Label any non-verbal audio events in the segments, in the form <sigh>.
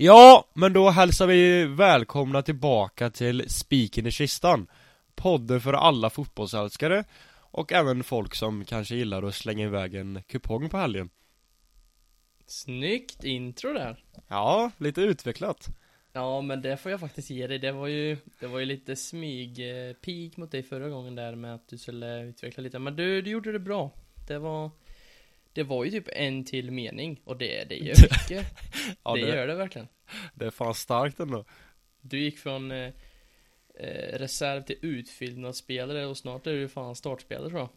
Ja, men då hälsar vi välkomna tillbaka till Spiken i kistan. Podden för alla fotbollsälskare Och även folk som kanske gillar att slänga iväg en kupong på helgen. Snyggt intro där. Ja, lite utvecklat. Ja men det får jag faktiskt ge dig, det var ju Det var ju lite smyg eh, mot dig förra gången där med att du skulle utveckla lite. Men du, du gjorde det bra. Det var Det var ju typ en till mening och det, det gör <laughs> mycket. ja, det, gör det verkligen. Det är fan starkt ändå. Du gick från eh, eh, reserv till utfyllnadsspelare och snart är du fan startspelare tror jag.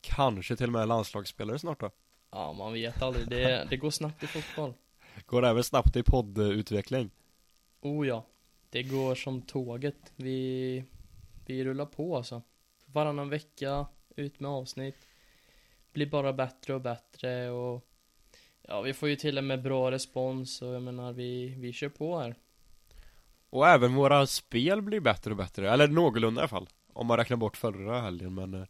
Kanske till och med landslagsspelare snart då. Ja man vet aldrig, det, det går snabbt i fotboll. <laughs> Går även snabbt i poddutveckling? Oh ja. Det går som tåget. Vi Vi rullar på alltså. Varannan vecka Ut med avsnitt Blir bara bättre och bättre och Ja vi får ju till och med bra respons och jag menar vi Vi kör på här. Och även våra spel blir bättre och bättre, eller någorlunda i alla fall Om man räknar bort förra helgen men eh,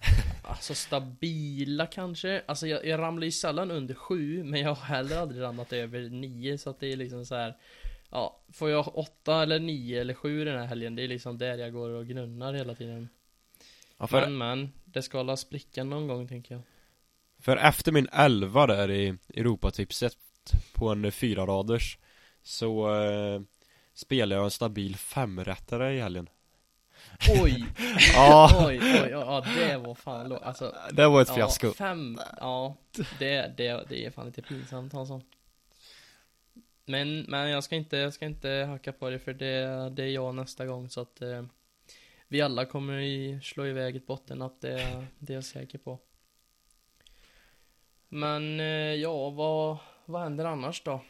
<laughs> Alltså stabila kanske? Alltså jag, jag ramlar ju sällan under sju Men jag har heller aldrig ramlat över nio Så att det är liksom så här. Ja, får jag åtta eller nio eller sju den här helgen Det är liksom där jag går och gnunnar hela tiden. Ja, för, Men men, det ska hålla sprickan någon gång tänker jag för efter min elva där i Europatipset På en fyra raders Så eh, Spelade jag en stabil femrättare i helgen Oj! <laughs> Ja. oj, oj, oj, ja det var fan lågt, alltså Det var ett ja, fiasko fem, ja det, det, det är fan lite pinsamt alltså Men, men jag ska inte, jag ska inte hacka på det för det, det är jag nästa gång så att eh, Vi alla kommer i, slå iväg ett bottennapp, det, det är jag säker på Men, eh, ja vad, vad händer annars då?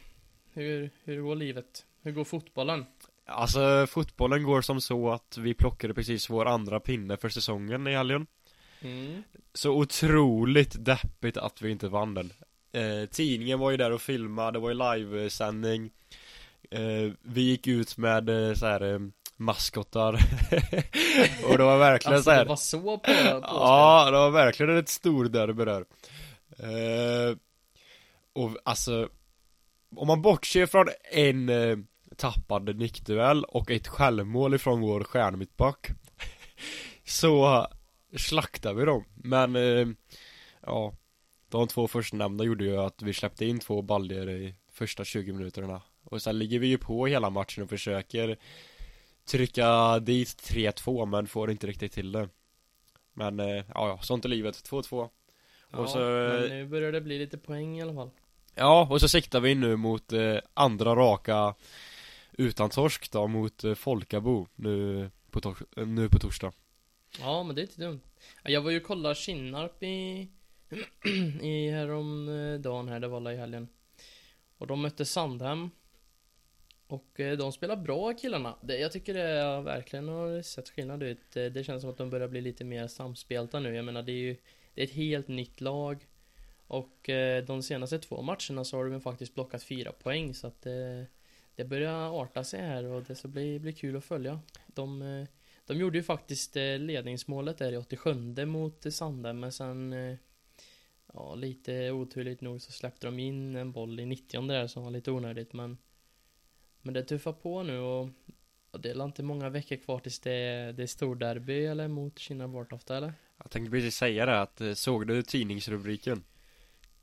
Hur, hur går livet? Hur går fotbollen? Alltså fotbollen går som så att vi plockade precis vår andra pinne för säsongen i helgen Mm. Så otroligt deppigt att vi inte vann den eh, Tidningen var ju där och filmade, det var ju livesändning eh, Vi gick ut med eh, så här maskotar <laughs> Och det var verkligen Alltså så här, det var så på, på Ja, det var verkligen ett stor derby där. Eh, Och alltså Om man bortser från en eh, tappad nickduell och ett självmål ifrån vår stjärnmittback <laughs> Så slaktade vi dem, men eh, Ja De två förstnämnda gjorde ju att vi släppte in två baljor i första 20 minuterna. Och sen ligger vi ju på hela matchen och försöker Trycka dit 3-2 men får inte riktigt till det. Men eh, ja, ja, sånt är livet, 2-2 Ja, Och så, men eh, nu börjar det bli lite poäng i alla fall. Ja, och så siktar vi nu mot eh, andra raka utan torsk då mot eh, Folkabo nu på, tor- eh, nu på torsdag. Ja men det är inte dumt. Ja, Jag var ju och kollade Kinnarp i <clears throat> I häromdagen här, det var i helgen. Och de mötte Sandhem och eh, de spelar bra killarna. Jag tycker det verkligen har sett skillnad ut. Eh, det känns som att de börjar bli lite mer samspelta nu. Jag menar det är ju Det är ett helt nytt lag. Och eh, de senaste två matcherna så har de ju faktiskt blockat fyra poäng. Så att det, Det börjar arta sig här och det ska bli, bli kul att följa. De de gjorde ju faktiskt ledningsmålet där i 87 mot Sanden. Men sen Ja lite oturligt nog så släppte de in en boll i 90 där som var lite onödigt men men det tuffar på nu och och det är inte många veckor kvar tills det är, det är storderby eller mot Kina Bartofta eller? Jag tänkte precis säga det att, eh, såg du tidningsrubriken?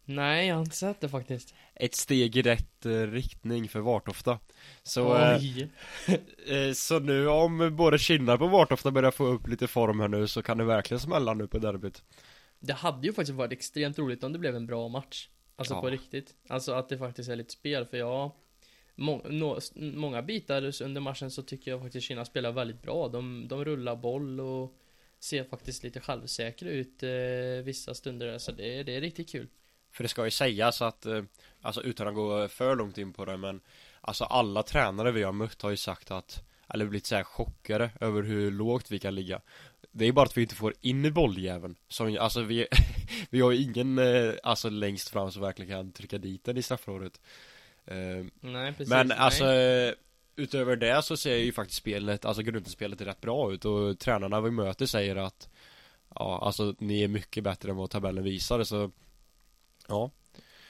Nej jag har inte sett det faktiskt Ett steg i rätt eh, riktning för Vartofta Så, eh, Oj! <laughs> eh, så nu om både Kinnarp och Vartofta börjar få upp lite form här nu så kan det verkligen smälla nu på derbyt Det hade ju faktiskt varit extremt roligt om det blev en bra match Alltså Ja. på riktigt Alltså att det faktiskt är lite spel för jag må, nå, Många bitar under matchen så tycker jag faktiskt Kina spelar väldigt bra. De, de rullar boll och Ser faktiskt lite självsäkra ut eh, vissa stunder. Så det, det är riktigt kul. För det ska ju sägas att, eh, alltså utan att gå för långt in på det men Alltså alla tränare vi har mött har ju sagt att Eller blivit så här chockade över hur lågt vi kan ligga. Det är bara att vi inte får in i bolljäveln Som, alltså vi, <laughs> vi har ju ingen, eh, alltså längst fram som verkligen kan trycka dit den i straffområdet. Nej precis Men nej. alltså eh, Utöver det så ser ju faktiskt spelet, alltså grundspelet är rätt bra ut och tränarna vi möter säger att Ja, alltså ni är mycket bättre än vad tabellen visar så Ja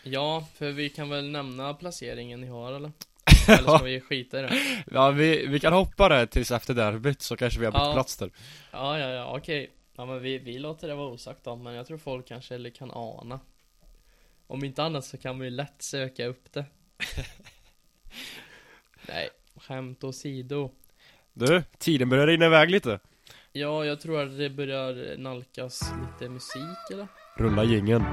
Ja, för vi kan väl nämna placeringen ni har eller? <laughs> Eller ska vi skita i det? Ja, vi, vi kan hoppa det tills efter derbyt så kanske vi har bytt Ja. plats där. Ja, ja, ja, okej. Ja, men vi, vi låter det vara osagt då, men jag tror folk kanske eller kan ana. Om inte annat så kan vi ju lätt söka upp det. <laughs> Nej, skämt åsido. Du, tiden börjar rinna iväg lite. Ja, jag tror att det börjar nalkas lite musik eller? Rulla jingeln.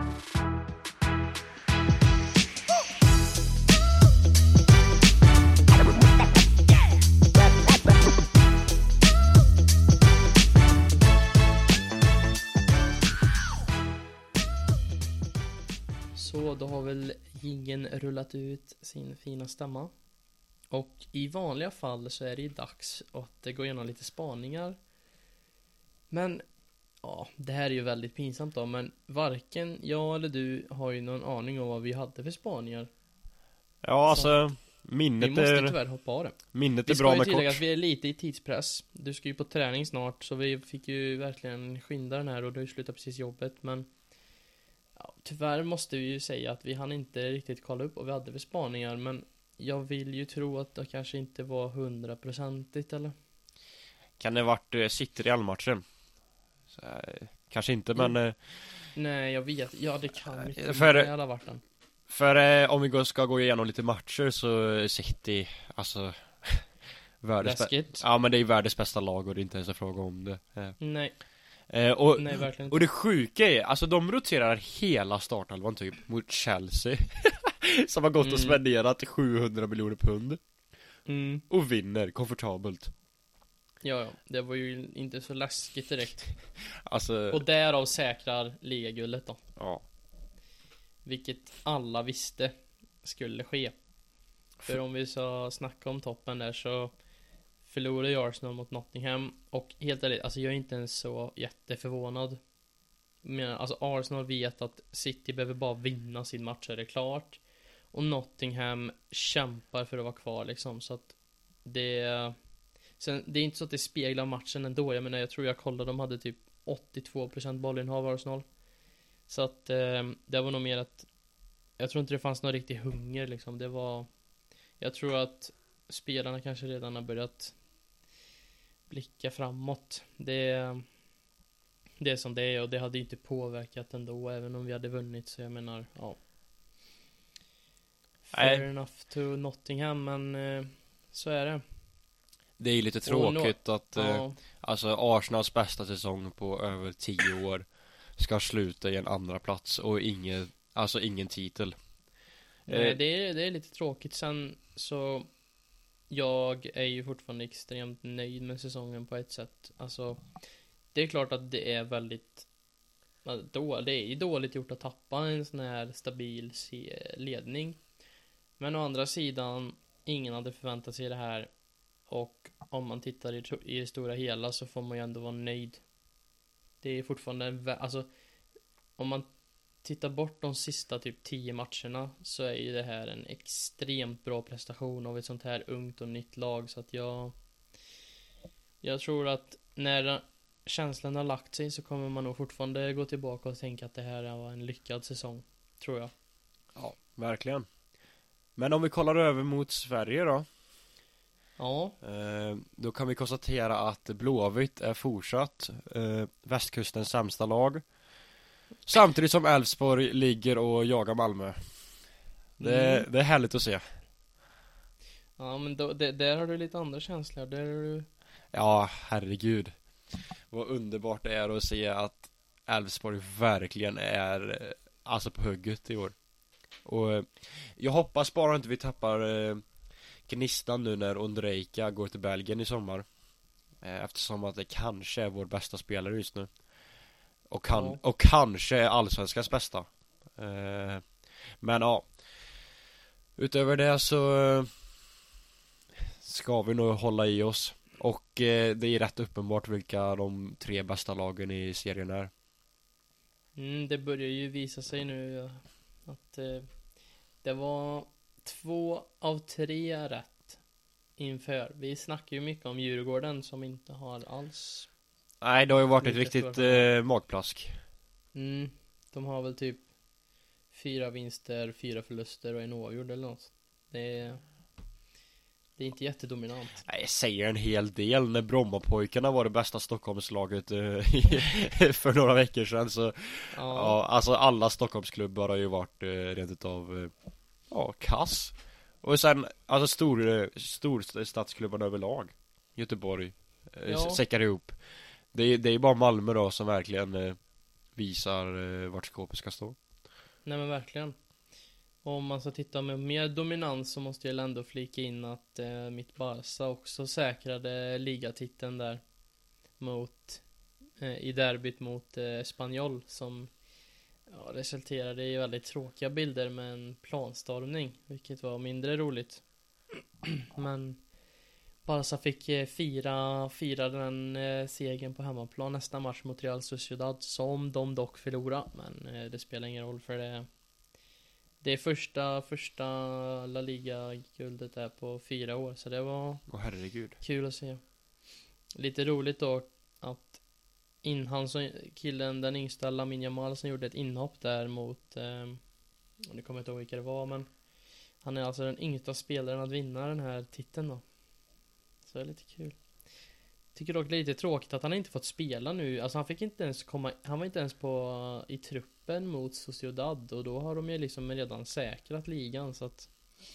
Så då har väl ingen rullat ut sin fina stämma. Och i vanliga fall så är det ju dags att gå igenom lite spaningar. Men ja, det här är ju väldigt pinsamt då, men varken jag eller du har ju någon aning om vad vi hade för spaningar. Ja, alltså Vi minnet måste är, tyvärr hoppa av det. minnet Vi är ska bra ju med kort. att vi är lite i tidspress. Du ska ju på träning snart, så vi fick ju verkligen skynda den här och du har ju slutat precis jobbet, men ja, Tyvärr måste vi ju säga att vi hann inte riktigt kolla upp vad vi hade för spaningar, men jag vill ju tro att det kanske inte var hundraprocentigt eller? Kan det varit uh, City-Real-matchen? Eh, Kanske inte, Mm. men eh, Nej, jag vet. Ja, det kan mycket för- väl ha varit den. För eh, om vi ska gå igenom lite matcher så är City, alltså <laughs> världens Läskigt. Ja men det är ju världens bästa lag och det är inte ens en fråga om det eh. Nej, Eh, och, nej verkligen och det sjuka är, alltså de roterar hela startelvan typ mot Chelsea <laughs> Som har gått och Mm. spenderat 700 miljoner pund Mm, Och vinner komfortabelt ja, ja. Det var ju inte så läskigt direkt. <laughs> Alltså, Och därav säkrar ligaguldet då. ja Vilket alla visste skulle ske. För om vi ska snacka om toppen där så förlorade ju Arsenal mot Nottingham och helt ärligt, alltså jag är inte ens så jätteförvånad. Men alltså Arsenal vet att City behöver bara vinna sin match så är det klart. Och Nottingham kämpar för att vara kvar liksom så att det Sen, det är inte så att det speglar matchen ändå. Jag menar, jag tror jag kollade, de hade typ 82% bollinnehav Arsenal. Så att eh, det var nog mer att Jag tror inte det fanns någon riktig hunger liksom. Det var Jag tror att spelarna kanske redan har börjat blicka framåt. Det Det är som det är och det hade ju inte påverkat ändå även om vi hade vunnit så jag menar, ja. Nej. Fair enough to Nottingham men eh, så är det. Det är ju lite tråkigt att eh, Ja, Alltså Arsenals bästa säsong på över 10 år Ska sluta i en andra plats och ingen Alltså ingen titel Nej, Eh, det, är, det är lite tråkigt. Sen så jag är ju fortfarande extremt nöjd med säsongen på ett sätt. Alltså Det är klart att det är väldigt då, Det är ju dåligt gjort att tappa en sån här stabil ledning. Men å andra sidan Ingen hade förväntat sig det här. Och om man tittar i, i det stora hela så får man ju ändå vara nöjd. Det är fortfarande en alltså Om man tittar bort de sista typ 10 matcherna så är ju det här en extremt bra prestation av ett sånt här ungt och nytt lag. Så att jag Jag tror att när känslan har lagt sig så kommer man nog fortfarande gå tillbaka och tänka att det här var en lyckad säsong Tror jag. Ja, verkligen. Men om vi kollar över mot Sverige då? Ja, eh, Då kan vi konstatera att Blåvitt är fortsatt eh, Västkustens sämsta lag Samtidigt som Elfsborg ligger och jagar Malmö. Det, Mm. det är härligt att se. Ja men då, det, där har du lite andra känslor. Där är du Ja, herregud. Vad underbart det är att se att Elfsborg verkligen är eh, Alltså på hugget i år. Och eh, Jag hoppas bara inte vi tappar eh, Gnistan nu när Ondrejka går till Belgien i sommar. Eftersom att det kanske är vår bästa spelare just nu Och, kan, Ja. och kanske är allsvenskans bästa eh, Men ja Utöver det så eh, Ska vi nog hålla i oss och eh, det är rätt uppenbart vilka de tre bästa lagen i serien är. Mm, det börjar ju visa sig nu att eh, det var två av tre rätt inför. Vi snackar ju mycket om Djurgården som inte har alls. Nej, det har ju varit ett riktigt eh, magplask. Mm, de har väl typ fyra vinster, fyra förluster och en oavgjord eller något. Det är, det är inte jättedominant. Nej, jag säger en hel del när Brommapojkarna var det bästa Stockholmslaget eh, <laughs> för några veckor sedan så Ja, Ja, alltså alla Stockholmsklubbar har ju varit eh, rent utav eh, Ja, kass Och sen, alltså stor, eh, storstadsklubbarna överlag Göteborg Ja. Säckar ihop det, är- det är bara Malmö då som verkligen eh, Visar eh, vart skåpet ska stå nej men verkligen. Om man ska titta med mer dominans så måste jag ändå flika in att eh, mitt Barca också säkrade ligatiteln där. Mot, eh, i derbyt mot eh, Espanyol som ja, resulterade i väldigt tråkiga bilder med en planstormning. Vilket var mindre roligt. <clears throat> Men Barca fick eh, fira, fira den eh, segern på hemmaplan nästa match mot Real Sociedad som de dock förlorade. Men eh, det spelar ingen roll för det Det är första, första La Liga-guldet där på fyra år så det var Åh herregud kul att se. Lite roligt då att in, han som, killen, den yngsta Lamin Jamal som gjorde ett inhopp där mot eh, Nu kommer jag inte ihåg vilka det var men Han är alltså den yngsta spelaren att vinna den här titeln då det är lite kul. Tycker dock lite tråkigt att han inte fått spela nu. Alltså han fick inte ens komma Han var inte ens på I truppen mot Sociedad Och då har de ju liksom redan säkrat ligan så att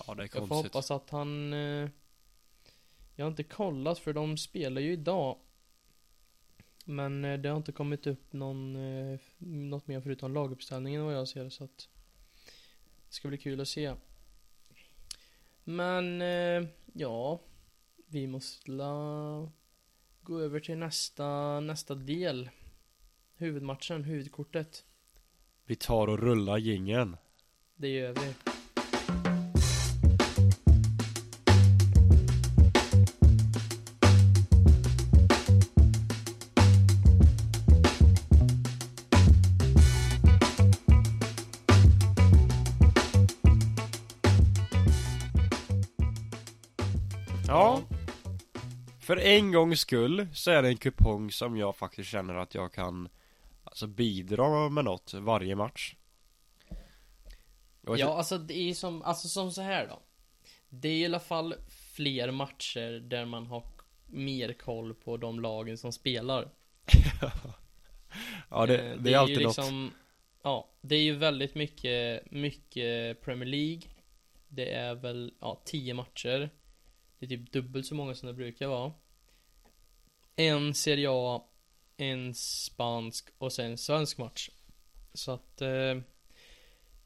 Ja det är jag får konstigt. hoppas att han eh, Jag har inte kollat för de spelar ju idag. Men eh, det har inte kommit upp någon eh, Något mer förutom laguppställningen vad jag ser så att Det ska bli kul att se. Men ja Vi måste la Gå över till nästa nästa del. Huvudmatchen, huvudkortet. Vi tar och rullar gingen. Det gör vi För en gångs skull så är det en kupong som jag faktiskt känner att jag kan Alltså bidra med något varje match Ja, alltså det är som, alltså som så här då. Det är i alla fall fler matcher där man har mer koll på de lagen som spelar. <laughs> Ja det, Eh, det är alltid ju något liksom, Ja, det är ju väldigt mycket, mycket Premier League. Det är väl, ja, 10 matcher. Det är typ dubbelt så många som det brukar vara. En Serie A, en spansk och sen en svensk match. Så att eh,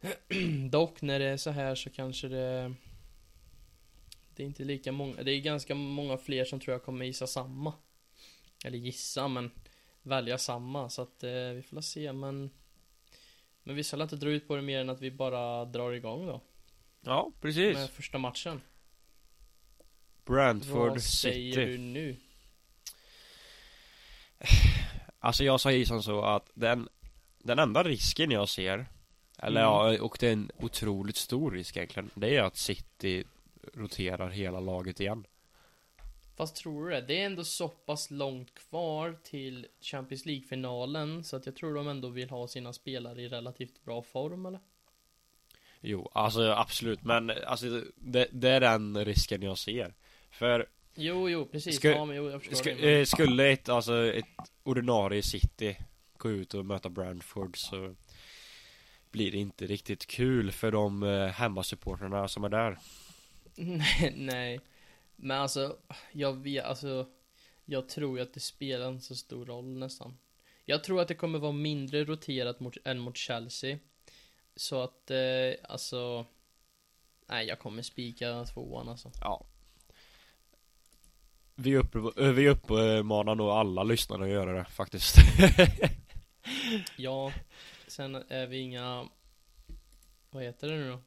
<clears throat> Dock när det är så här så kanske det Det är inte lika många, det är ganska många fler som tror jag kommer gissa samma. Eller gissa men Välja samma. Så att eh, vi får se men Men vi ska inte dra ut på det mer än att vi bara drar igång då. Ja precis. Med första matchen Brentford Vad säger City du nu? <sighs> Alltså jag säger som så att den Den enda risken jag ser Eller Mm. ja, och det är en otroligt stor risk egentligen Det är att City roterar hela laget igen Fast tror du det? Det är ändå så pass långt kvar till Champions League-finalen Så att jag tror de ändå vill ha sina spelare i relativt bra form eller? Jo, alltså absolut men alltså det, det är den risken jag ser För Jo, jo, precis. Ska- ja, men jo, jag förstår Sk- det. men- eh, skulle ett, alltså ett ordinarie City gå ut och möta Brentford så blir det inte riktigt kul för de eh, hemmasupportrarna som är där. nej, <laughs> nej. Men alltså, jag vet, alltså. Jag tror ju att det spelar inte så stor roll nästan. Jag tror att det kommer vara mindre roterat mot, än mot Chelsea. Så att, eh, alltså. Nej, jag kommer spika tvåan alltså. Ja. Vi, upp, eh, vi uppmanar nog alla lyssnare att göra det faktiskt. <laughs> Ja, sen är vi inga. Vad heter det nu då?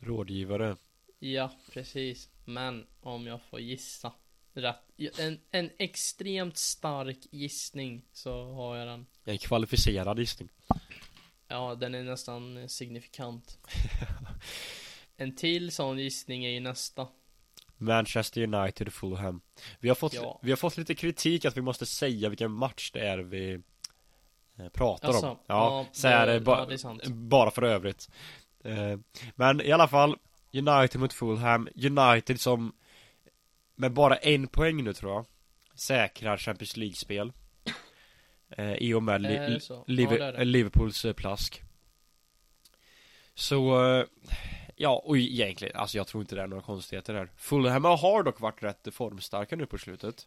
Rådgivare. Ja, precis. Men om jag får gissa rätt. En, en extremt stark gissning så har jag den. En kvalificerad gissning. Ja, den är nästan signifikant. En till sån gissning är ju nästa. Manchester United Fulham. Vi har fått, Ja. vi har fått lite kritik att vi måste säga vilken match det är vi eh, pratar Alltså, om. Ja, så är det- ba- ja, det är bara för övrigt. Eh, men i alla fall, United mot Fulham, United som med bara en poäng nu tror jag säkrar Champions League-spel. Eh, I och med li- ja, Liverpools plask. Så, ja, och egentligen, alltså jag tror inte det är några konstigheter här. Fulham har dock varit rätt formstarka nu på slutet.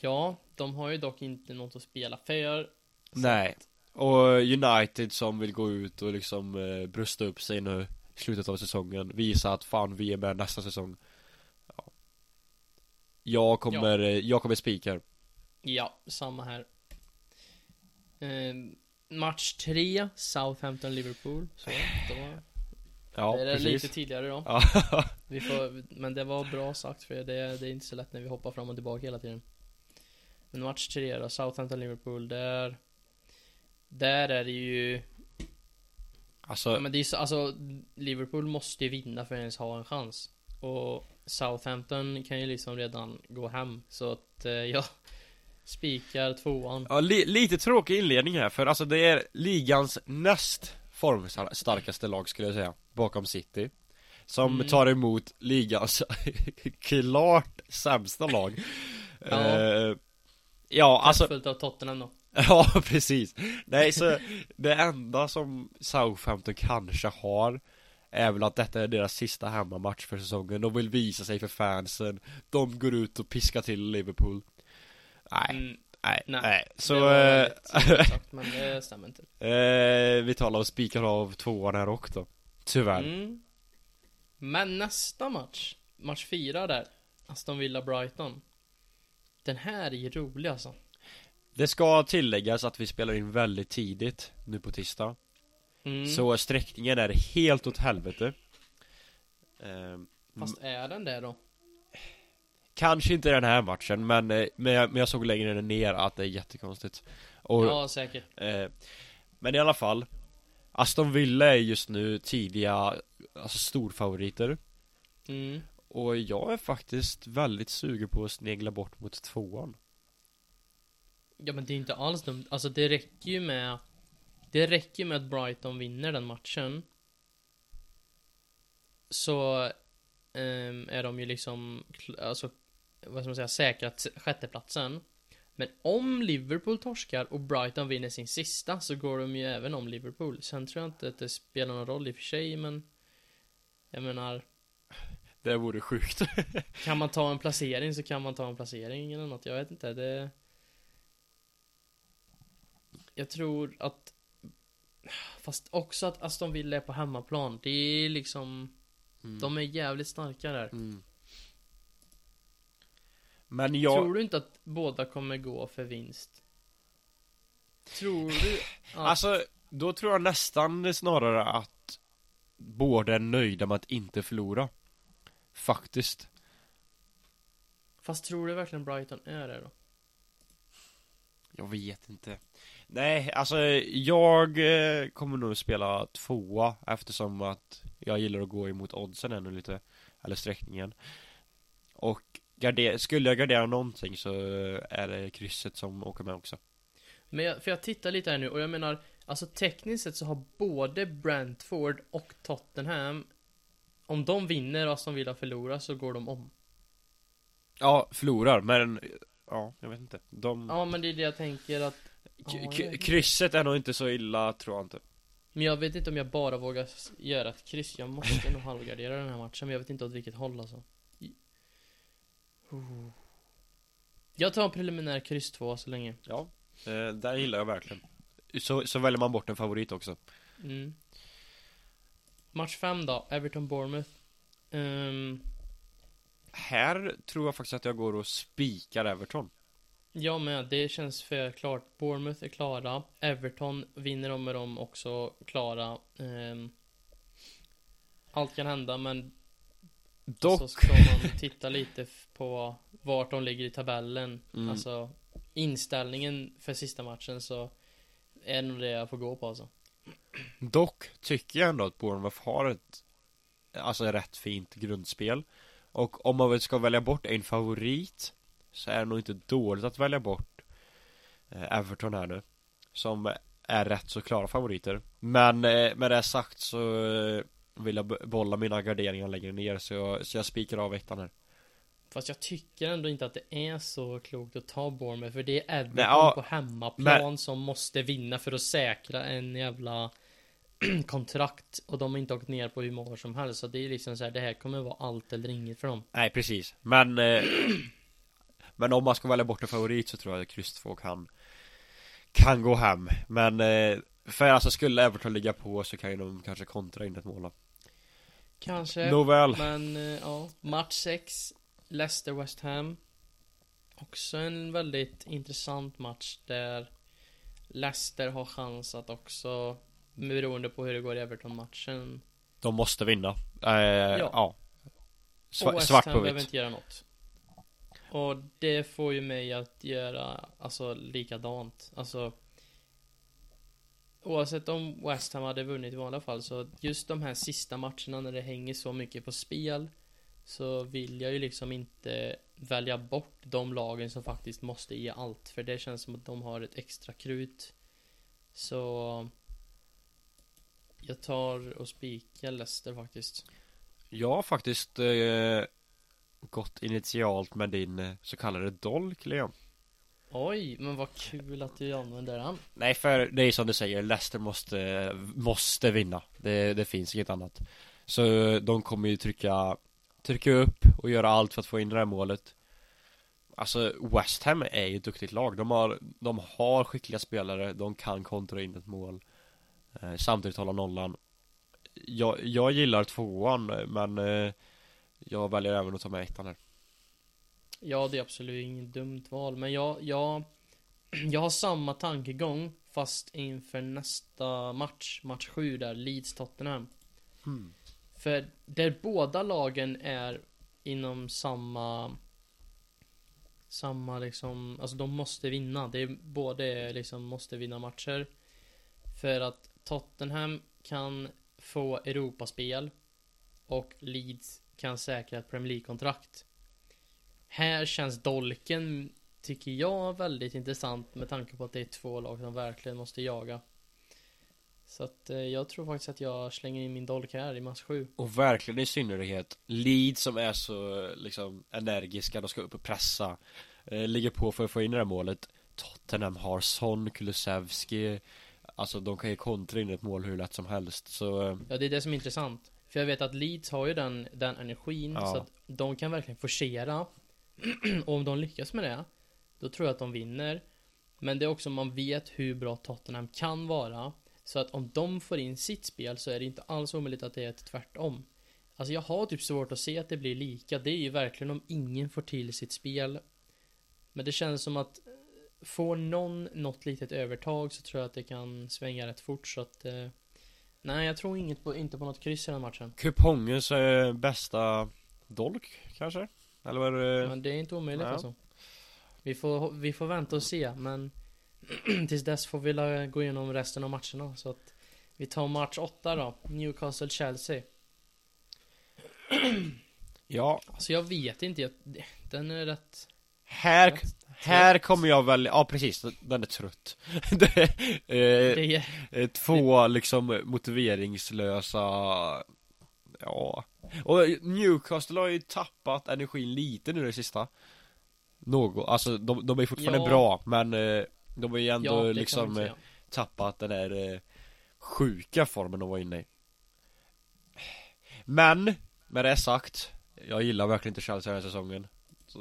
Ja, de har ju dock inte något att spela för. Nej. Och United som vill gå ut och liksom eh, brösta upp sig nu i slutet av säsongen. Visa att fan vi är med nästa säsong. Ja. Jag kommer, eh, jag kommer spika. Ja, samma här. Eh, match 3, Southampton-Liverpool. Så, då Ja, det är precis. lite tidigare då. Ja. <laughs> Vi får, men det var bra sagt för det, det är inte så lätt när vi hoppar fram och tillbaka hela tiden. Men match 3 då, Southampton-Liverpool, där... Där är det ju... Ja, alltså, men det är så, alltså, Liverpool måste ju vinna för att ens ha en chans. Och Southampton kan ju liksom redan gå hem. Så att eh, <laughs> jag spikar tvåan. ja, li, lite tråkig inledning här för alltså det är ligans näst formstarkaste lag skulle jag säga. Bakom City. Som Mm. tar emot ligans <laughs> klart sämsta lag. Ja. Eh, ja, alltså av Tottenham då. <laughs> Ja, precis. Nej, så det enda som Southampton kanske har är väl att detta är deras sista hemmamatch för säsongen. De vill visa sig för fansen. De går ut och piskar till Liverpool. Nej, Mm, nej, nej. nej. Så, det var eh, sagt, men det stämmer inte. <laughs> eh, vi talar och spikar av tvåan här också. Tyvärr. Mm. Men nästa match, match 4 där, Aston Villa Brighton. Den här är ju rolig alltså. Det ska tilläggas att vi spelar in väldigt tidigt nu på tisdag. Mm. Så sträckningen är helt åt helvete. Eh, Fast är den det då? Kanske inte den här matchen men, eh, men, jag, men jag såg längre ner att det är jättekonstigt och, Ja, säkert. eh, Men i alla fall Aston Villa är just nu tidiga Alltså storfavoriter Mm. Och jag är faktiskt väldigt sugen på att snegla bort mot tvåan Ja men det är inte alls dumt. Alltså det räcker ju med Det räcker med att Brighton vinner den matchen Så ehm, Är de ju liksom Alltså Vad ska man säga säkrat sjätteplatsen Men om Liverpool torskar och Brighton vinner sin sista Så går de ju även om Liverpool. Sen tror jag inte att det spelar någon roll i och för sig men Jag menar Det vore sjukt. <laughs> Kan man ta en placering så kan man ta en placering eller något, jag vet inte. Det Jag tror att Fast också att Aston Villa är på hemmaplan, det är liksom mm. De är jävligt starka där. Mm. Men jag Tror du inte att båda kommer gå för vinst? Tror du att... <laughs> Alltså, då tror jag nästan snarare att Båda är nöjda med att inte förlora Faktiskt Fast tror du verkligen Brighton är det då? Jag vet inte Nej, alltså jag eh, kommer nog spela tvåa eftersom att jag gillar att gå emot oddsen ännu lite Eller sträckningen Och garder- skulle jag gardera någonting så är det krysset som åker med också. Men jag, för jag tittar lite här nu och jag menar Alltså tekniskt sett så har både Brentford och Tottenham Om de vinner och Aston Villa förlorar så går de om. Ja, förlorar men Ja, jag vet inte. De Ja men det är det jag tänker att k- ja. Krysset är nog inte så illa tror jag inte. Men jag vet inte om jag bara vågar göra ett kryss. Jag måste nog halvgardera den här matchen Men jag vet inte åt vilket håll alltså Oh. Jag tar en preliminär kryss 2 så länge Ja, eh, där gillar jag verkligen så, så väljer man bort en favorit också mm. Match 5 då, Everton-Bournemouth um, Här tror jag faktiskt att jag går och spikar Everton Jag med, det känns för klart. Bournemouth är klara. Everton vinner de med dem också klara. Ehm, allt kan hända men Dock så ska man titta lite på vart de ligger i tabellen. Mm. Alltså inställningen för sista matchen så är nog det jag får gå på alltså. Dock tycker jag ändå att Bournemouth har ett Alltså rätt fint grundspel Och om man väl ska välja bort en favorit Så är det nog inte dåligt att välja bort eh, Everton här nu Som är rätt så klara favoriter Men eh, med det sagt så Vill jag be- bolla mina garderingar längre ner så jag, så jag spikar av ettan här. Fast jag tycker ändå inte att det är så klokt att ta Bournemouth för det är Everton Nej, ja, på hemmaplan som måste vinna för att säkra en jävla <clears throat> kontrakt och de har inte åkt ner på hur många som helst så det är liksom så här, det här kommer vara allt eller inget för dem. Nej precis. Men eh, <clears throat> Men om man ska välja bort en favorit så tror jag att kryss 2 kan Kan gå hem. Men eh, För alltså skulle Everton ligga på så kan ju de kanske kontra in ett mål då. Kanske. Nåväl. Men eh, ja, match 6 Leicester West Ham. Också en väldigt intressant match där Leicester har chans att också Beroende på hur det går i Everton-matchen. De måste vinna. Eh, Ja, Sva- Och Svart på behöver vitt. inte göra något. Och det får ju mig att göra Alltså likadant. Alltså Oavsett om West Ham hade vunnit i vanliga fall så just de här sista matcherna när det hänger så mycket på spel Så vill jag ju liksom inte välja bort de lagen som faktiskt måste ge allt För det känns som att de har ett extra krut. Så Jag tar och spikar Leicester faktiskt. Jag har faktiskt eh, Gått initialt med din eh, så kallade dolk Leon Oj, men vad kul att du använder den. Nej för det är som du säger Leicester måste Måste vinna. Det, det finns inget annat. Så de kommer ju trycka Trycka upp och göra allt för att få in det här målet. Alltså West Ham är ju ett duktigt lag. De har De har skickliga spelare. De kan kontra in ett mål eh, Samtidigt hålla nollan. Jag, jag gillar tvåan men eh, Jag väljer även att ta med ettan här. Ja, det är absolut inget dumt val, men jag, jag, <clears throat> jag har samma tankegång fast inför nästa match, match 7 där, Leeds-Tottenham. hmm. För där båda lagen är inom samma Samma liksom, alltså de måste vinna. Det är både liksom måste vinna matcher. För att Tottenham kan få Europaspel och Leeds kan säkra ett Premier League-kontrakt. Här känns dolken, tycker jag, väldigt intressant med tanke på att det är två lag som verkligen måste jaga. Så att eh, jag tror faktiskt att jag slänger in min dolk här i match 7. Och verkligen i synnerhet Leeds som är så liksom energiska, de ska upp och pressa eh, Ligger på för att få in det här målet Tottenham har Son, Kulusevski Alltså de kan ju kontra in ett mål hur lätt som helst så eh, Ja, det är det som är intressant. För jag vet att Leeds har ju den, den energin Ja. så att de kan verkligen forcera. <clears throat> och om de lyckas med det, då tror jag att de vinner. Men det är också man vet hur bra Tottenham kan vara. Så att om de får in sitt spel så är det inte alls omöjligt att det är ett tvärtom. Alltså jag har typ svårt att se att det blir lika. Det är ju verkligen om ingen får till sitt spel. Men det känns som att eh, får någon något litet övertag så tror jag att det kan svänga rätt fort så att eh, Nej, jag tror inget på, inte på något kryss i den matchen. Kupongens eh, bästa dolk kanske? Eller vad är det? Men det är inte omöjligt Nej. alltså. Vi får, vi får vänta och se, men <clears throat> tills dess får vi gå igenom resten av matcherna. Så att vi tar match 8 då. Newcastle-Chelsea. <clears throat> Ja, Alltså jag vet inte, jag, den är rätt... här, rätt här kommer jag väl, ja precis, den är trött det, <laughs> eh, Det är, Eh, Två liksom motiveringslösa Ja. Och Newcastle har ju tappat energin lite nu det sista. Något, alltså de, de är fortfarande Ja. bra men eh, De har ju ändå ja, liksom eh, tappat den där eh, sjuka formen de var inne i. Men Med det sagt Jag gillar verkligen inte Chelsea den här säsongen.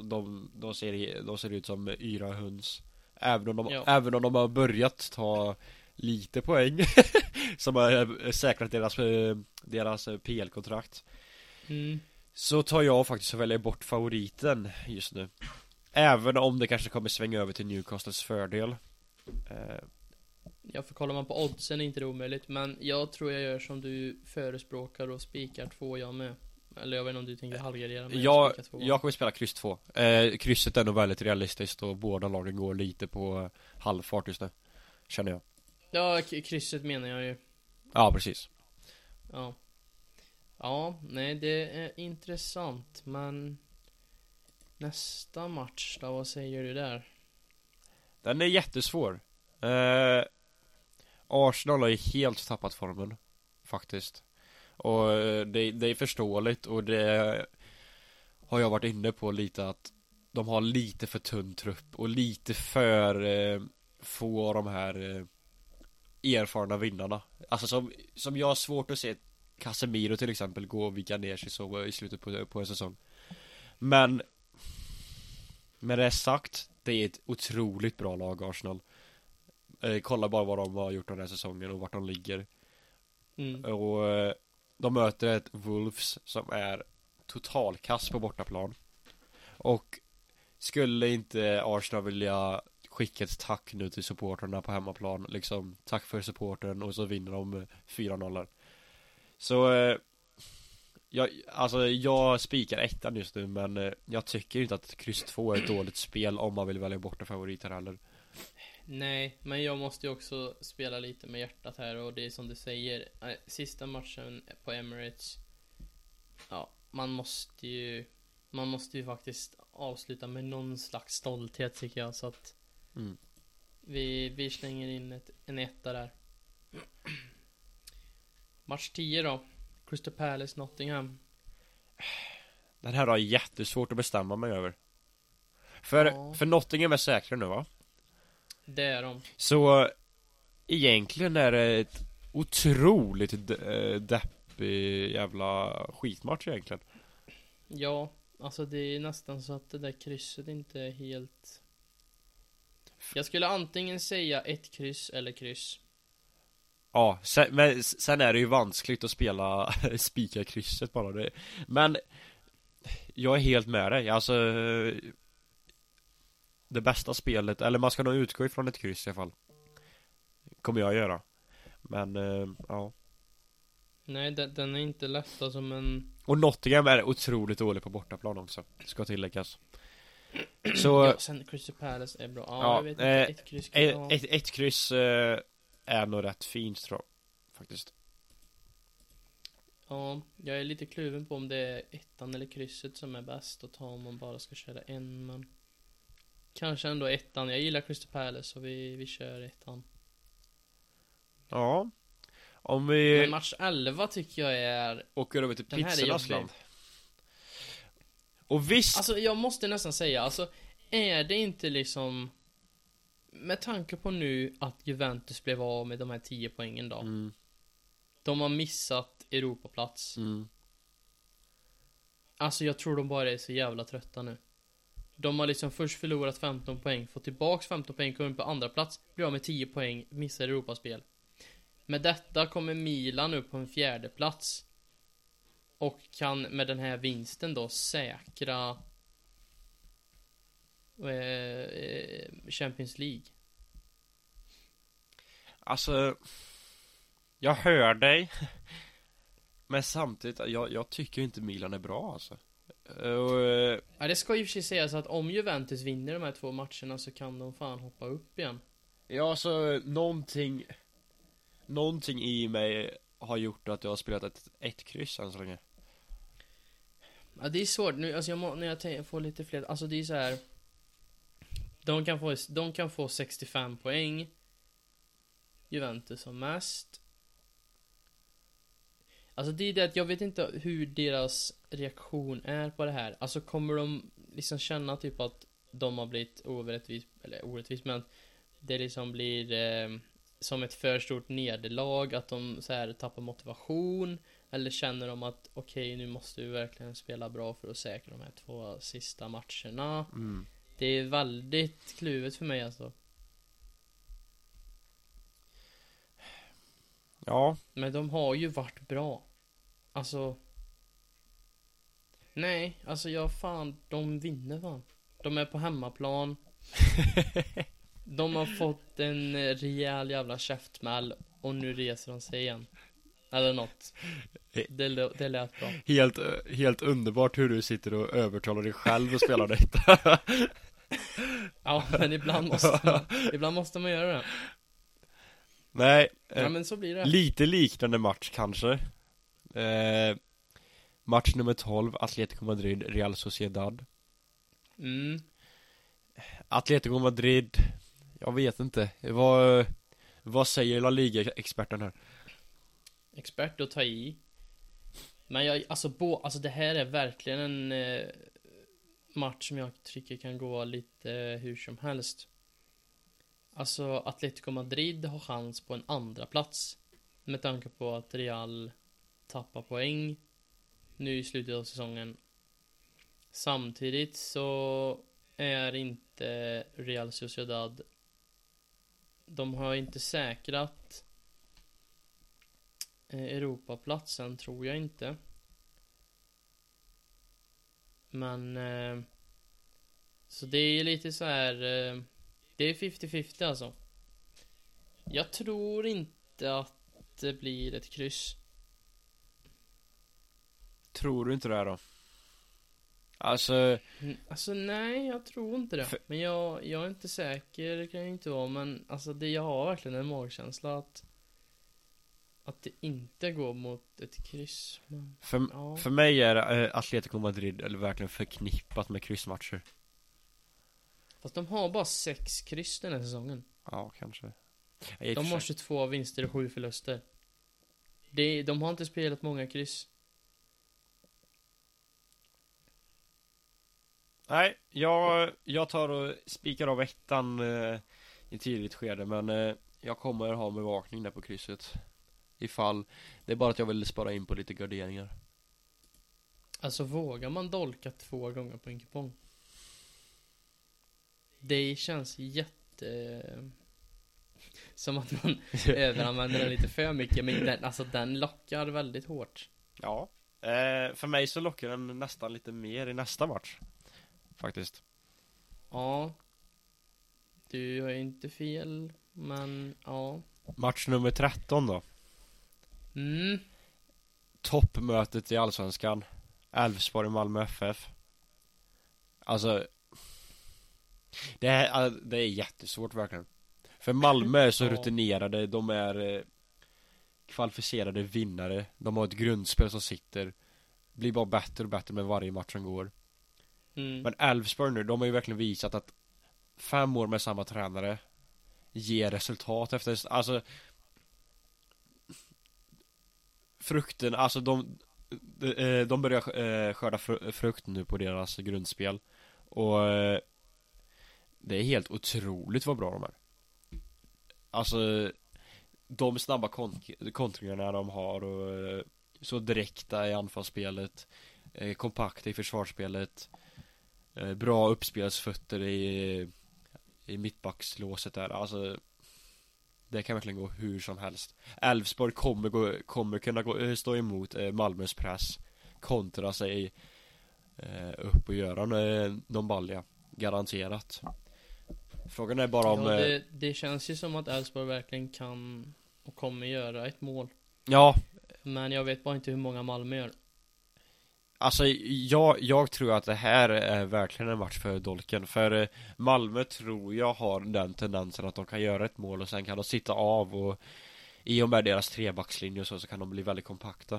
De, de, ser, de ser ut som yra höns. Även om de, Ja. även om de har börjat ta lite poäng <laughs> Som har eh, säkrat deras, eh, deras eh, PL-kontrakt Mm. Så tar jag faktiskt och väljer bort favoriten just nu Även om det kanske kommer svänga över till Newcastles fördel Ja, för kollar man på oddsen är inte det omöjligt. Men jag tror jag gör som du förespråkar och spikar två jag med. Eller jag vet inte om du tänker halvgardera men jag, två. jag kommer spela kryss 2 eh, Krysset är nog väldigt realistiskt och båda lagen går lite på halvfart just nu Känner jag Ja, krysset menar jag ju. Ja precis Ja. Ja, nej det är intressant men Nästa match då, vad säger du där? Den är jättesvår eh, Arsenal har ju helt tappat formen Faktiskt Och eh, det, det är förståeligt och det Har jag varit inne på lite att De har lite för tunn trupp och lite för eh, Få av de här eh, Erfarna vinnarna. Alltså som, som jag har svårt att se Casemiro till exempel gå och vika ner sig så i slutet på, på en säsong. Men Med det sagt Det är ett otroligt bra lag Arsenal. Eh, Kolla bara vad de har gjort den här säsongen och vart de ligger. Mm. Och eh, De möter ett Wolves som är Totalkass på bortaplan. Och Skulle inte Arsenal vilja Skicka ett tack nu till supporterna på hemmaplan liksom Tack för supporten och så vinner de eh, 4-0 Så eh, jag, alltså jag spikar ettan just nu men eh, jag tycker inte att kryss 2 är ett dåligt spel om man vill välja bort en favorit här heller. Nej, men jag måste ju också spela lite med hjärtat här och det är som du säger, eh, sista matchen på Emirates Ja, man måste ju Man måste ju faktiskt avsluta med någon slags stolthet tycker jag så att Mm. Vi, vi slänger in ett, en etta där Match 10 då Crystal Palace Nottingham Den här har jag jättesvårt att bestämma mig över För, Ja. för Nottingham är säkra nu va? Det är de Så Egentligen är det ett otroligt de- eh, deppig jävla skitmatch egentligen Ja, alltså det är nästan så att det där krysset inte är helt Jag skulle antingen säga ett kryss eller kryss. Ja, sen, men sen är det ju vanskligt att spela <laughs> spika krysset bara. Det. Men Jag är helt med dig, alltså Det bästa spelet, eller man ska nog utgå ifrån ett kryss i alla fall. Kommer jag göra. Men, eh, ja. Nej, den, den är inte lätt alltså men Och Nottingham är otroligt dålig på bortaplan också Ska tilläggas Så Ja, sen Crystal Palace är bra. Ja, Ja, jag vet inte, eh, ett kryss kan ett, ett, ett kryss eh, är nog rätt fint tror jag Faktiskt. Ja, jag är lite kluven på om det är ettan eller krysset som är bäst att ta om man bara ska köra en men Kanske ändå ettan, jag gillar Crystal Palace så vi, vi kör ettan. Ja. Om vi Men match 11 tycker jag är åker över till pizzornas land Och visst Alltså jag måste nästan säga, alltså Är det inte liksom Med tanke på nu att Juventus blev av med de här 10 poängen då. Mm, De har missat Europaplats. Mm, Alltså jag tror de bara är så jävla trötta nu. De har liksom först förlorat 15 poäng, fått tillbaks 15 poäng, kommer på andra plats Blir av med 10 poäng, missar Europaspel. Med detta kommer Milan upp på en fjärde plats Och kan med den här vinsten då säkra eh, Champions League? Alltså Jag hör dig <laughs> Men samtidigt, jag, jag tycker inte Milan är bra alltså. Och, eh, Ja det ska ju för sig sägas att om Juventus vinner de här två matcherna så kan de fan hoppa upp igen. Ja alltså, någonting Någonting i mig har gjort att jag har spelat ett, ett kryss än så länge Ja det är svårt. Nu, alltså jag må, när jag tänker, får lite fler, alltså det är så här. De kan få, de kan få 65 poäng. Juventus som mest. Alltså det är det att jag vet inte hur deras reaktion är på det här. Alltså kommer de liksom känna typ att de har blivit orättvist, eller orättvist men Det liksom blir eh, som ett för stort nederlag, att de så här tappar motivation? Eller känner de att okej, nu måste vi verkligen spela bra för att säkra de här två sista matcherna? mm. Det är väldigt kluvet för mig alltså. Ja, Men de har ju varit bra. Alltså. Nej, alltså jag fan, de vinner fan. De är på hemmaplan. <laughs> De har fått en rejäl jävla käftsmäll och nu reser de sig igen. Eller något. Det, lå- det lät bra. helt, eh, helt underbart hur du sitter och övertalar dig själv att spela detta <laughs> Ja, men ibland måste man, ibland måste man göra det. Nej, eh, Ja, men så blir det. lite liknande match kanske eh, Match nummer 12, Atletico Madrid, Real Sociedad Mm. Atletico Madrid Jag vet inte Vad Vad säger La Liga-experten här? Expert att ta i. Men jag, alltså, bo, alltså det här är verkligen en eh, match som jag tycker kan gå lite eh, hur som helst. Alltså Atletico Madrid har chans på en andra plats Med tanke på att Real tappar poäng nu i slutet av säsongen. Samtidigt så är inte Real Sociedad de har inte säkrat Europaplatsen, tror jag inte. Men eh, Så det är lite så här eh, Det är 50-50 alltså. Jag tror inte att det blir ett kryss. Tror du inte det då? Alltså, Mm, Alltså nej, jag tror inte det. För- Men jag, jag är inte säker, det kan jag inte vara. Men alltså det, jag har verkligen en magkänsla att att det inte går mot ett kryss. Men, för, ja. för mig är eh, Atletico Madrid eller verkligen förknippat med kryssmatcher. Fast de har bara sex kryss den här säsongen. Ja, kanske. Ja, i och De har sig. 22 vinster och 7 förluster. Det, de har inte spelat många kryss. Nej, jag, jag tar och spikar av ettan eh, i tidigt skede men eh, jag kommer ha bevakning där på krysset. Ifall, det är bara att jag vill spara in på lite garderingar. Alltså vågar man dolka två gånger på en kupong? Det känns jätte... Som att man <laughs> överanvänder den lite för mycket. Men den, alltså den lockar väldigt hårt. Ja, eh, för mig så lockar den nästan lite mer i nästa match. Faktiskt. Ja. Du har inte fel, men ja. Match nummer 13 då. Mm. Toppmötet i Allsvenskan. Elfsborg Malmö FF. Alltså. Det, är, äh, det är jättesvårt verkligen. För Malmö är så <laughs> Ja. rutinerade, de är eh, kvalificerade vinnare. De har ett grundspel som sitter. Blir bara bättre och bättre med varje match som går. Mm. Men Elfsborg nu, de har ju verkligen visat att fem år med samma tränare ger resultat efter, alltså frukten, alltså de eh, eh, de, börjar eh, skörda frukt nu på deras grundspel. Och det är helt otroligt vad bra de är. Alltså de snabba kont- kontringarna de har och så direkta i anfallsspelet kompakta i försvarsspelet bra uppspelsfötter i i mittbackslåset där, alltså det kan verkligen gå hur som helst. Elfsborg kommer, gå, kommer kunna gå, eh, stå emot eh, Malmös press Kontra sig eh, upp och göra eh, någon balja Garanterat. Frågan är bara om ja, det, det känns ju som att Elfsborg verkligen kan och kommer göra ett mål. Ja, Men jag vet bara inte hur många Malmö gör. Alltså jag, jag tror att det här är verkligen en match för Dolken För eh, Malmö tror jag har den tendensen att de kan göra ett mål och sen kan de sitta av och I och med deras trebackslinje och så, så kan de bli väldigt kompakta.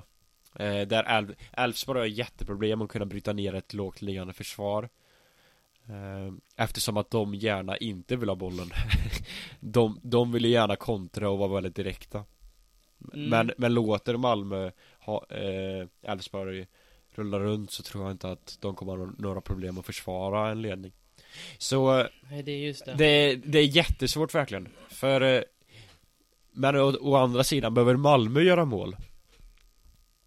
Eh, Där Elf- Elfsborg har jätteproblem att kunna bryta ner ett lågt liggande försvar. Eh, Eftersom att de gärna inte vill ha bollen. <laughs> De, de vill ju gärna kontra och vara väldigt direkta. Mm. Men, men låter Malmö ha, eh, Elfsborg rulla runt så tror jag inte att de kommer ha några problem att försvara en ledning. Så eh, Nej, det är just det. det, det är jättesvårt verkligen. För eh, Men å, å andra sidan behöver Malmö göra mål.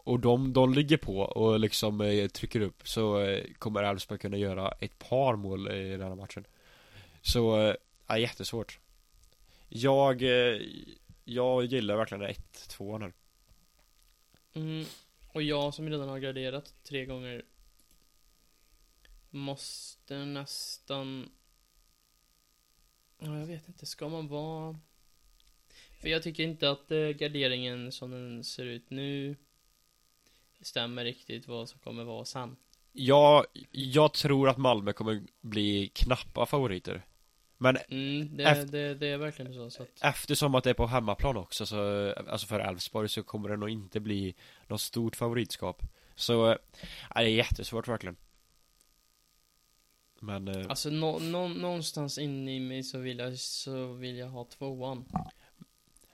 Och de, de ligger på och liksom eh, trycker upp så eh, kommer Elfsborg kunna göra ett par mål i den här matchen. Så, eh, ja, jättesvårt. Jag, eh, jag gillar verkligen 1-2 nu. Mm. Och jag som redan har graderat tre gånger Måste nästan Ja, jag vet inte, ska man vara För jag tycker inte att eh, garderingen som den ser ut nu Stämmer riktigt vad som kommer vara sen Ja, jag tror att Malmö kommer bli knappa favoriter. Men mm, det, Efter- det, det är verkligen så, så att eftersom att det är på hemmaplan också, så, alltså för Elfsborg, så kommer det nog inte bli något stort favoritskap. Så, äh, det är jättesvårt verkligen. Men, äh, Alltså nå, nå, någonstans inne i mig så vill jag, så vill jag ha tvåan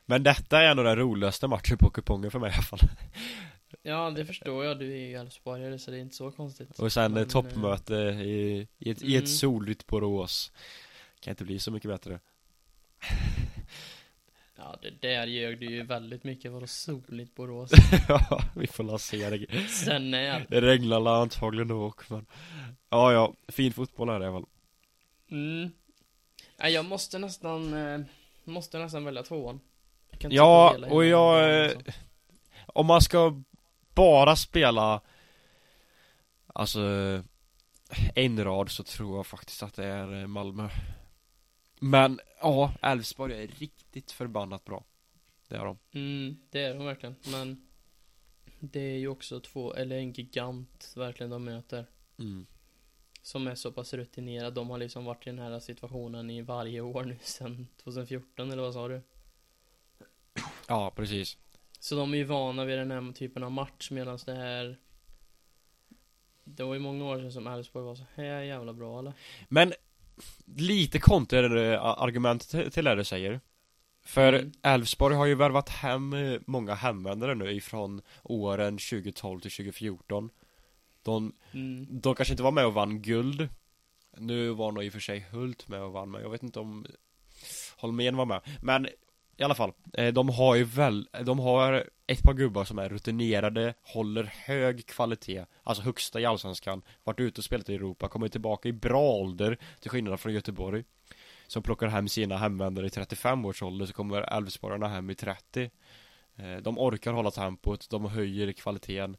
Men detta är nog den roligaste matchen på kupongen för mig i alla fall <laughs> Ja, det förstår jag. Du är ju Elfsborgare så det är inte så konstigt. Och sen Men, eh, toppmöte i, i, ett, i Mm. ett soligt Borås Kan inte bli så mycket bättre Ja, det där ljög du ju väldigt mycket. Vadå soligt Borås? <laughs> Ja, vi får la se det Sen är Det regnar la antagligen då också men Ja ja, fin fotboll är det i alla fall Mm. Nej, jag måste nästan, eh, måste nästan välja tvåan. Jag kan inte Ja, hela och jag, dagen, eh, alltså. Om man ska bara spela Alltså En rad så tror jag faktiskt att det är eh, Malmö Men ja, Elfsborg är riktigt förbannat bra Det är de Mm, det är de verkligen. Men det är ju också två, eller en gigant verkligen de möter. mm. Som är så pass rutinerad. De har liksom varit i den här situationen i varje år nu sedan 2014 eller vad sa du? Ja, precis Så de är ju vana vid den här typen av match medan det här Det var ju många år sedan som Elfsborg var så här jävla bra eller? Men Lite kontraargument till till det du säger För Mm. Elfsborg har ju värvat hem eh, många hemvändare nu ifrån åren 2012 till 2014 De, Mm. de kanske inte var med och vann guld Nu var nog i och för sig Hult med och vann men jag vet inte om Holmén var med Men i alla fall, eh, de har ju väl, de har ett par gubbar som är rutinerade, håller hög kvalitet, alltså högsta i Allsvenskan, varit ute och spelat i Europa, kommer tillbaka i bra ålder, till skillnad från Göteborg Som plockar hem sina hemvändare i 35 års ålder, så kommer Elfsborgarna hem i 30 eh, De orkar hålla tempot, de höjer kvaliteten.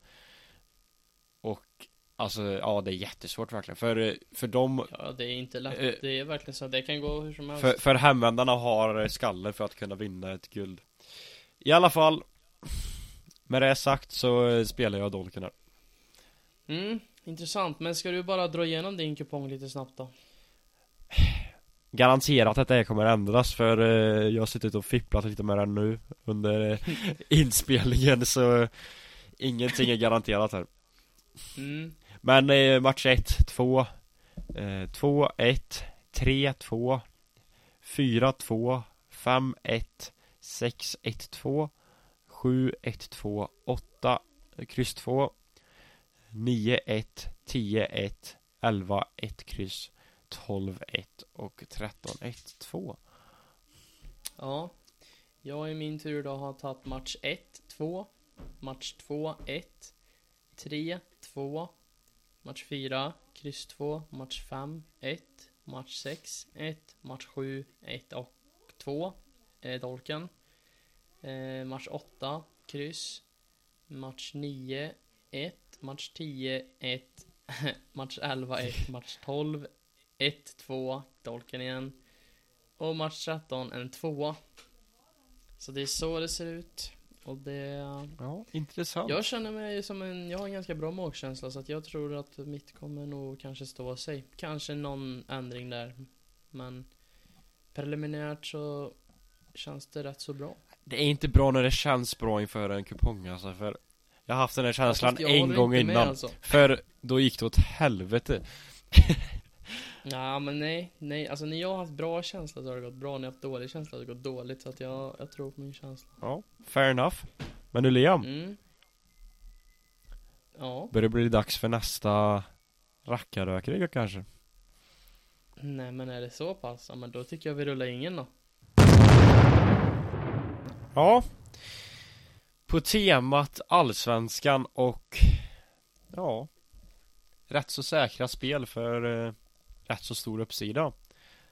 Och Alltså, ja det är jättesvårt verkligen, för, för de Ja det är inte lätt, Eh, det är verkligen så, det kan gå hur som helst. för, för hemvändarna har skallen för att kunna vinna ett guld. I alla fall Med det sagt så spelar jag Dolken här. Mm, intressant, men ska du bara dra igenom din kupong lite snabbt då? Garanterat att det kommer ändras för eh, jag har suttit och fipplat lite med den nu Under eh, <laughs> inspelningen så Ingenting är garanterat här. Mm, men eh, match 1, 2 2, 1 3, 2 4, 2 5, 1 6, 1, 2 7, 1, 2 8 kryss 2 9, 1 10, 1 11, 1 kryss 12, 1 och 13, 1, 2 ja Jag i min tur då har tagit match 1, 2 Match 2, 1 3, 2 Match 4, kryss 2 Match 5, 1 Match 6, 1 Match 7, 1 och 2 eh, Dolken. Eh, Match 8, kryss. Match 9, 1 Match 10, 1 <laughs> Match 11, 1 Match 12 1, 2 Dolken igen. Och match 13, en 2 Så det är så det ser ut. Och det Ja, intressant jag känner mig som en, jag har en ganska bra magkänsla så att jag tror att mitt kommer nog kanske stå sig. Kanske någon ändring där. Men preliminärt så känns det rätt så bra. Det är inte bra när det känns bra inför en kupong alltså för Jag har haft den här känslan en gång innan alltså. För då gick det åt helvete Ja men nej, nej. Alltså när jag har haft bra känsla så har det gått bra. När jag har haft dålig känsla har det gått dåligt. Så att jag, jag tror på min känsla. Ja, fair enough Men nu Liam, Mm. Ja. börjar det bli dags för nästa rackarrökare kanske? Nej men är det så pass? Ja men då tycker jag vi rullar ingen då. Ja På temat Allsvenskan och Ja Rätt så säkra spel för eh, Rätt så stor uppsida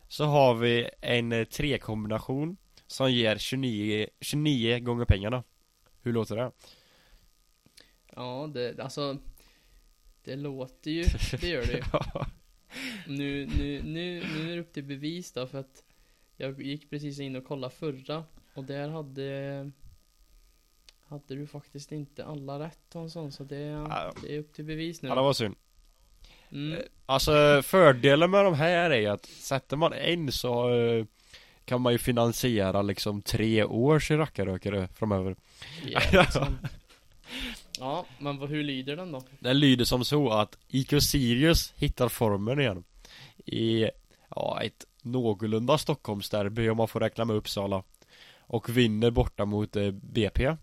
Så har vi en eh, trekombination Som ger 29, 29 gånger pengarna Hur låter det? Ja det, alltså. Det låter ju, <laughs> det gör det ju. Nu, nu, nu, nu är det upp till bevis då för att jag gick precis in och kollade förra och där hade hade du faktiskt inte alla rätt och en sån så det, Ja. det är upp till bevis nu. Ja det var synd Mm. Alltså fördelen med de här är att sätter man en så eh, kan man ju finansiera liksom tre års rackarrökare framöver Jävligt <laughs> sant. Ja, men hur lyder den då? Den lyder som så att IQ Sirius hittar formen igen I, ja, ett någorlunda Stockholmsderby om man får räkna med Uppsala Och vinner borta mot eh, BP eh,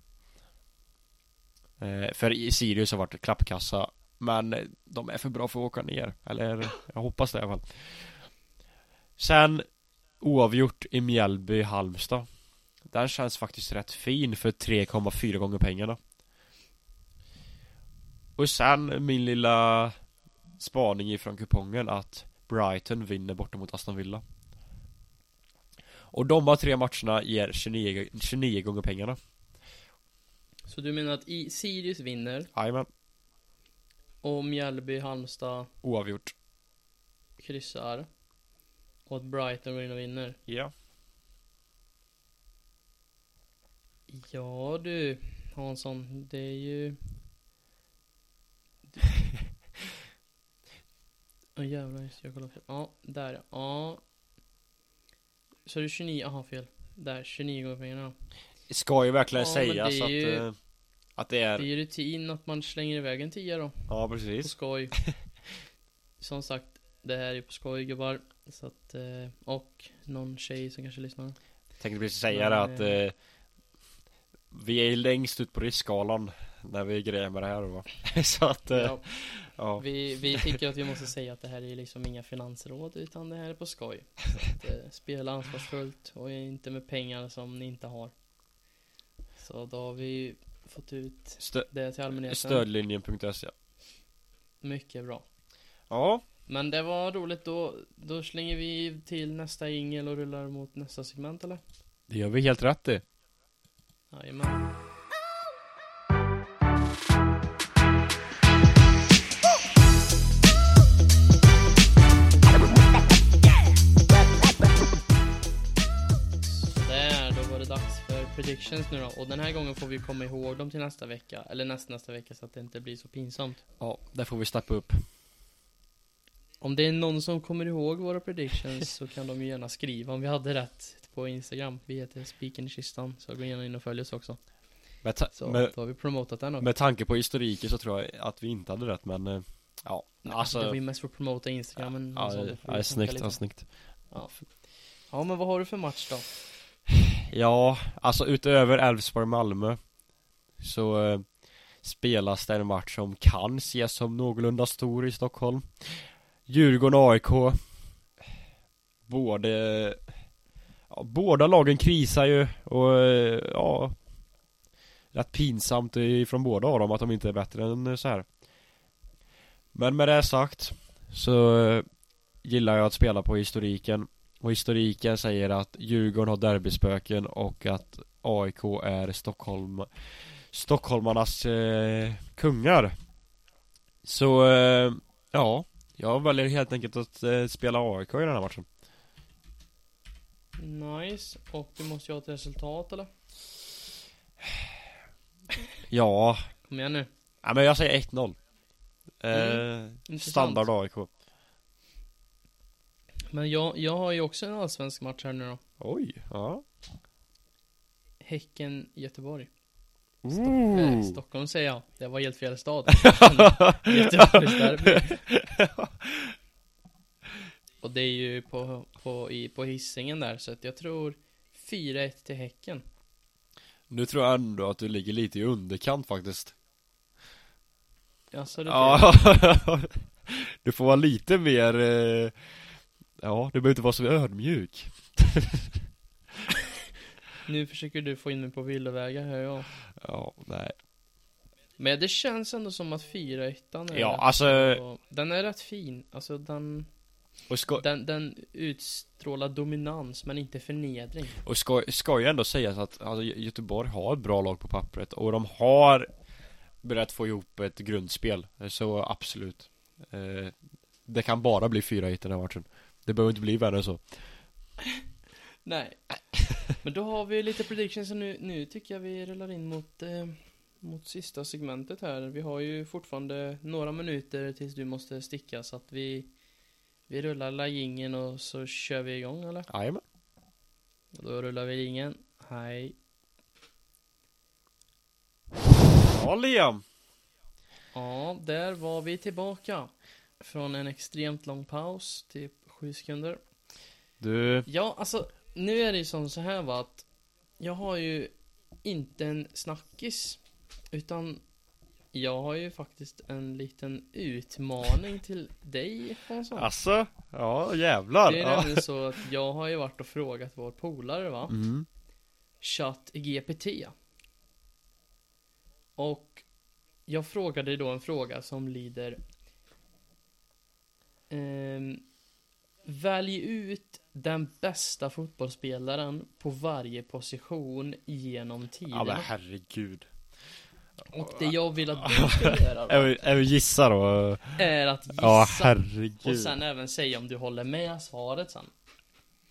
För Sirius har varit klappkassa Men eh, de är för bra för att åka ner. Eller jag hoppas det i alla fall. Sen Oavgjort i Mjällby, Halmstad. Den känns faktiskt rätt fin för 3,4 gånger pengarna. Och sen min lilla spaning ifrån kupongen att Brighton vinner borta mot Aston Villa. Och de här tre matcherna ger 29, 29 gånger pengarna. Så du menar att i Sirius vinner? Jajamän, och Mjällby, Halmstad oavgjort kryssar och att Brighton går in och vinner? Ja Ja du Hansson, det är ju <laughs> Åh jävlar, just det, jag kollade fel. Ja, där ja. Så är det 29, aha fel. Där, 29 gånger pengarna. Ska ju verkligen Ja, men sägas det är att, ju- eh, att det Det är är ju rutin att man slänger iväg en tia då. Ja På precis skoj. <laughs> Som sagt, det här är på skoj gubbar. Så att, eh, och någon tjej som kanske lyssnar. Tänkte precis säga det att eh, eh, Vi är längst ut på riskskalan När vi grejer med det här va <laughs> Så att eh, Ja, ja. vi, vi tycker att vi måste säga att det här är liksom inga finansråd utan det här är på skoj. Att, eh, spela ansvarsfullt och inte med pengar som ni inte har. Så då har vi fått ut Stö det till allmänheten. Stödlinjen.se Mycket bra. Ja Men det var roligt då. Då slänger vi till nästa ingel och rullar mot nästa segment eller? Det gör vi helt rätt i Jajamän. Predictions nu då. Och den här gången får vi komma ihåg dem till nästa vecka. Eller nästa, nästa vecka så att det inte blir så pinsamt. Ja, där får vi steppa upp Om det är någon som kommer ihåg våra predictions <laughs> så kan de ju gärna skriva om vi hade rätt på Instagram. Vi heter Spiken i kistan, så gå gärna in och följ oss också. med, Så med, då har vi promotat den också. med tanke på historiken så tror jag att vi inte hade rätt men eh, Ja, Nej, alltså Det var ju mest för att promota Instagramen Ja, sånt. ja, ja, vi snyggt, ja, snyggt Ja. ja, men vad har du för match då? Ja, alltså utöver Elfsborg-Malmö Så eh, Spelas det en match som kan ses som någorlunda stor i Stockholm. Djurgården-AIK Både ja, Båda lagen krisar ju och eh, ja Rätt pinsamt ifrån båda av dem att de inte är bättre än så här. Men med det sagt Så eh, Gillar jag att spela på historiken och historiken säger att Djurgården har derbyspöken och att AIK är Stockholm Stockholmarnas eh, kungar Så eh, ja Jag väljer helt enkelt att eh, spela AIK i den här matchen Nice. Och du måste ju ha ett resultat eller? <sighs> Ja Kom igen nu. Ja men jag säger 1-0 eh, Intressant. Standard AIK Men jag, jag har ju också en allsvensk match här nu då. Oj, ja Häcken-Göteborg. Ooh. Eh, Stockholm säger jag. Det var helt fel stad. <laughs> Och det är ju på, på, i, på hissingen där, så att jag tror 4-1 till Häcken. Nu tror jag ändå att du ligger lite i underkant faktiskt Alltså, det Ja <laughs> Du får vara lite mer eh, Ja, du behöver inte vara så ödmjuk <laughs> Nu försöker du få in mig på villovägar, hör jag. Ja, nej Men det känns ändå som att 4-1 är Ja, alltså- så- Den är rätt fin. Alltså den, Och ska, den, den utstrålar dominans, men inte förnedring. och ska, ska ju ändå sägas att alltså, Gö- Göteborg har ett bra lag på pappret och de har börjat få ihop ett grundspel Så absolut eh, Det kan bara bli 4-1 i den här matchen Det behöver inte bli värre än så <laughs> Nej. Men då har vi lite predictions och nu, nu tycker jag vi rullar in mot, eh, mot sista segmentet här. Vi har ju fortfarande några minuter tills du måste sticka så att vi vi rullar la jingeln och så kör vi igång eller? Jajamän då rullar vi jingeln. Hej. Ja Liam Ja, där var vi tillbaka. Från en extremt lång paus, typ sju sekunder. Du Ja, alltså, nu är det ju som så här va att jag har ju inte en snackis. Utan jag har ju faktiskt en liten utmaning till dig Hansson. Alltså, ja jävlar. Det är ja. nämligen så att jag har ju varit och frågat vår polare va. Mm. Chat GPT. Och jag frågade då en fråga som lyder ehm, Välj ut den bästa fotbollsspelaren på varje position genom Ja tiderna. men herregud. Och det jag vill att du ska göra då, <laughs> gissa då. är att gissa Ja herregud. och sen även säga om du håller med svaret sen.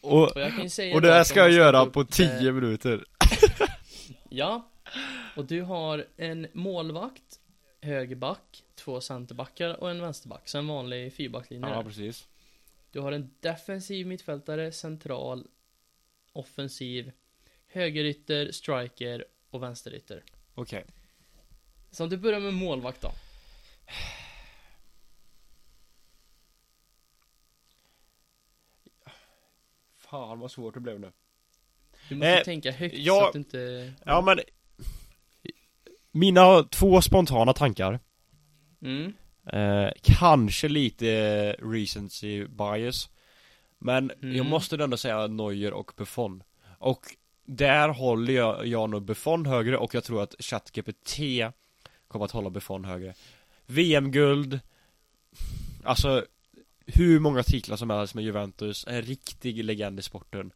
Och, Och jag kan säga och det här ska jag göra på eh, 10 minuter. <laughs> Ja. Och du har en målvakt, högerback, två centerbackar och en vänsterback. Så en vanlig fyrbackslinje. Ja precis. Du har en defensiv mittfältare, central, offensiv, högerytter, striker och vänsterytter. Okej. Så om du börjar med målvakt då. Fan vad svårt det blev nu. Du måste Eh, tänka högt ja. så att du inte... Ja men Mina två spontana tankar Mm. Eh, Kanske lite eh, recency bias. Men jag Mm. måste ändå säga Neuer och Buffon. Och där håller jag, jag nog Buffon högre och jag tror att ChatGPT Kommer att hålla Buffon högre. VM-guld Alltså Hur många titlar som helst med Juventus, en riktig legend i sporten.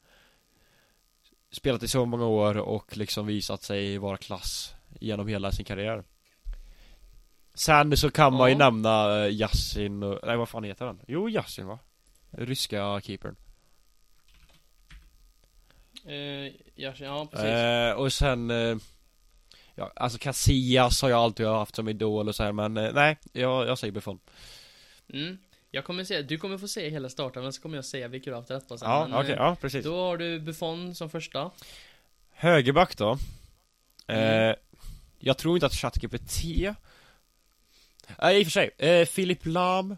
Spelat i så många år och liksom visat sig vara klass Genom hela sin karriär Sen så kan man ju Ja. nämna eh, Yassin och, nej vad fan heter han? Jo Yassin va? Ryska keepern Eh, ja, ja, precis. eh, Och sen eh, Ja, alltså Casillas har jag alltid haft som idol och så här, men eh, nej, jag, jag säger Buffon Mm. Jag kommer säga, du kommer få se hela starten, men så kommer jag säga vilka du har haft rätt på sen. Ja, okej, eh, ja precis Då har du Buffon som första. Högerback då eh, Mm. Jag tror inte att ChatGPT Nej i och för sig, eh, Philip Lam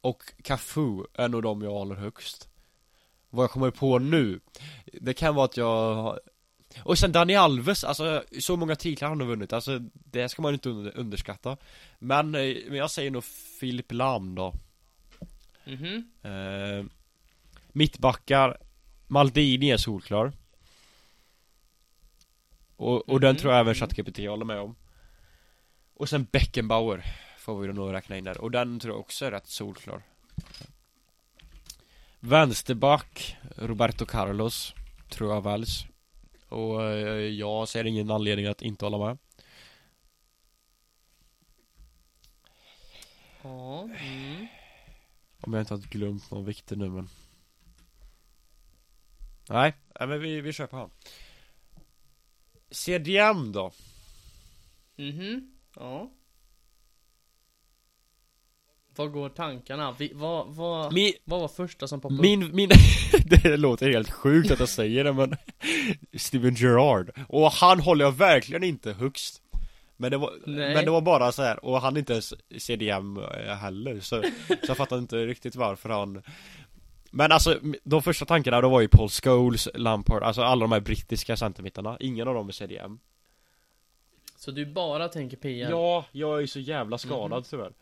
Och Cafu är nog de jag håller högst. Vad jag kommer på nu Det kan vara att jag Och sen Dani Alves, alltså så många titlar han har vunnit, alltså det ska man inte under, underskatta. Men, eh, men jag säger nog Philip Lam då. Mhm. eh, Mittbackar Maldini är solklar. Och, och den Mhm, tror jag även mm. ChatGPT håller med om Och sen Beckenbauer Får vi nog räkna in där, och den tror jag också är rätt solklar Vänsterback Roberto Carlos Tror jag väljs Och eh, jag ser ingen anledning att inte hålla med Ja, mm. Om jag inte har glömt någon viktig nu men Nej, nej men vi, vi kör på han CDM då? Mhm. Ja. Vad går tankarna? Vi, vad, vad, Min, vad var första som poppade upp? min, min <laughs> Det låter helt sjukt att jag säger det men <laughs> Steven Gerrard Och han håller jag verkligen inte högst Men det var, Nej. men det var bara så här och han är inte ens CDM eh, heller så, så jag fattar inte riktigt varför han Men alltså, de första tankarna då var ju Paul Scholes, Lampard, alltså alla de här brittiska centermittarna Ingen av dem är CDM Så du bara tänker PM? Ja, jag är ju så jävla skadad Mhm. tyvärr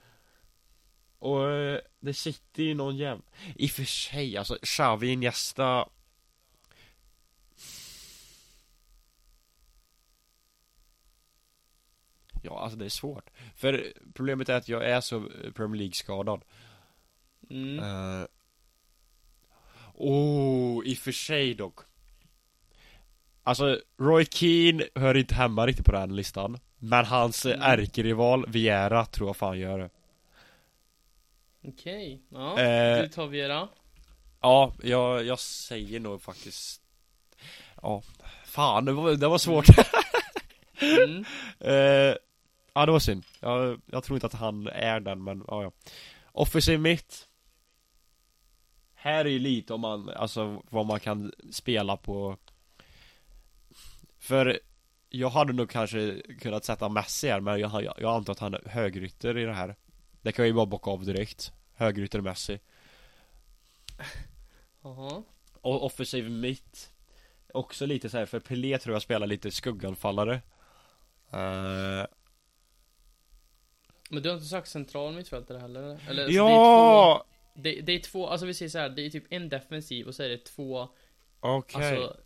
Och eh, det sitter ju någon jävla I och för sig, alltså Xavi Iniesta Ja, alltså det är svårt För problemet är att jag är så eh, Premier League-skadad Mm. Eh, Oh, i och för sig dock Alltså, Roy Keane hör inte hemma riktigt på den listan Men hans mm. Mm. ärkerival, Viera, tror jag fan gör det Okej, ja. Eh. Du tar Vera. Ja, jag, jag säger nog faktiskt Ja, fan det var, det var svårt Mm. <laughs> eh, Ja det var synd jag, jag tror inte att han är den men ja, ja Offensive mitt Här är ju lite om man, alltså vad man kan spela på För Jag hade nog kanske kunnat sätta Messi här men jag, jag, jag antar att han är högrytter i det här Det kan jag ju bara bocka av direkt Högrytter Messi Jaha. Och offensiv mitt Också lite så här, för Pelé tror jag spelar lite skugganfallare uh, Men du har inte sagt central mittfältare heller? eller? eller Ja! så det, är två, det, det är två, alltså vi säger så här, det är typ en defensiv och så är det två Okej Alltså m-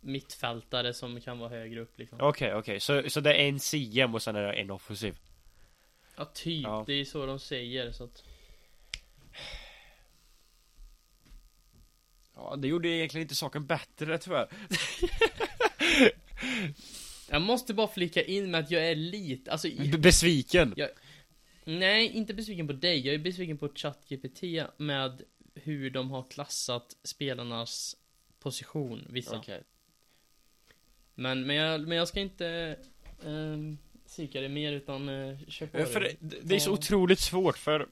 mittfältare som kan vara högre upp liksom Okej, okej, så, så det är en CM och sen är det en offensiv? Ja typ, Ja. det är så de säger så att Ja, det gjorde egentligen inte saken bättre tyvärr <laughs> Jag måste bara flika in med att jag är lite, alltså B- Besviken! Nej, inte besviken på dig, jag är besviken på ChatGPT med hur de har klassat spelarnas position, vissa. Okej. Men, men, jag, men jag ska inte um, psyka det mer utan uh, kör på Ja, För det. det, det är så otroligt svårt för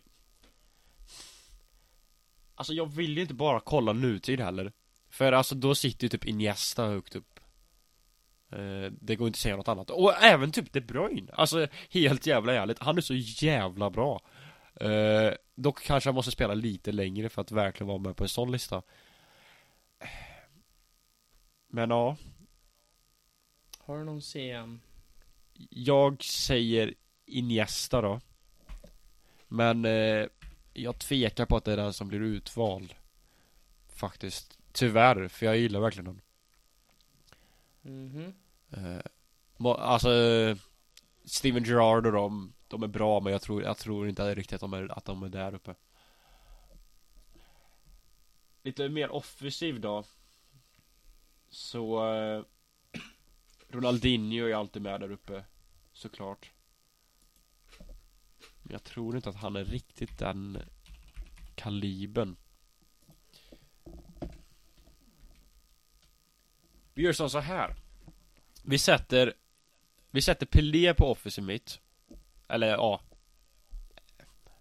Alltså jag vill ju inte bara kolla nutid heller. För alltså då sitter ju typ Iniesta högt upp. Eh, Det går inte att säga något annat. Och även typ De Bruyne. Alltså helt jävla ärligt Han är så jävla bra. Eh, Dock kanske han måste spela lite längre för att verkligen vara med på en sån lista Men ja. Har du någon CM? Jag säger Iniesta då. Men eh, Jag tvekar på att det är den som blir utvald. Faktiskt. Tyvärr, för jag gillar verkligen den Mhm. Eh, Alltså Steven Gerrard och de De är bra men jag tror, jag tror inte riktigt att de är, att de är där uppe. Lite mer offensiv då så eh, <clears throat> Ronaldinho är alltid med där uppe Såklart. Men jag tror inte att han är riktigt den kalibern. Vi gör som så här. Vi sätter Vi sätter Pelé på offensive mitt. Eller ja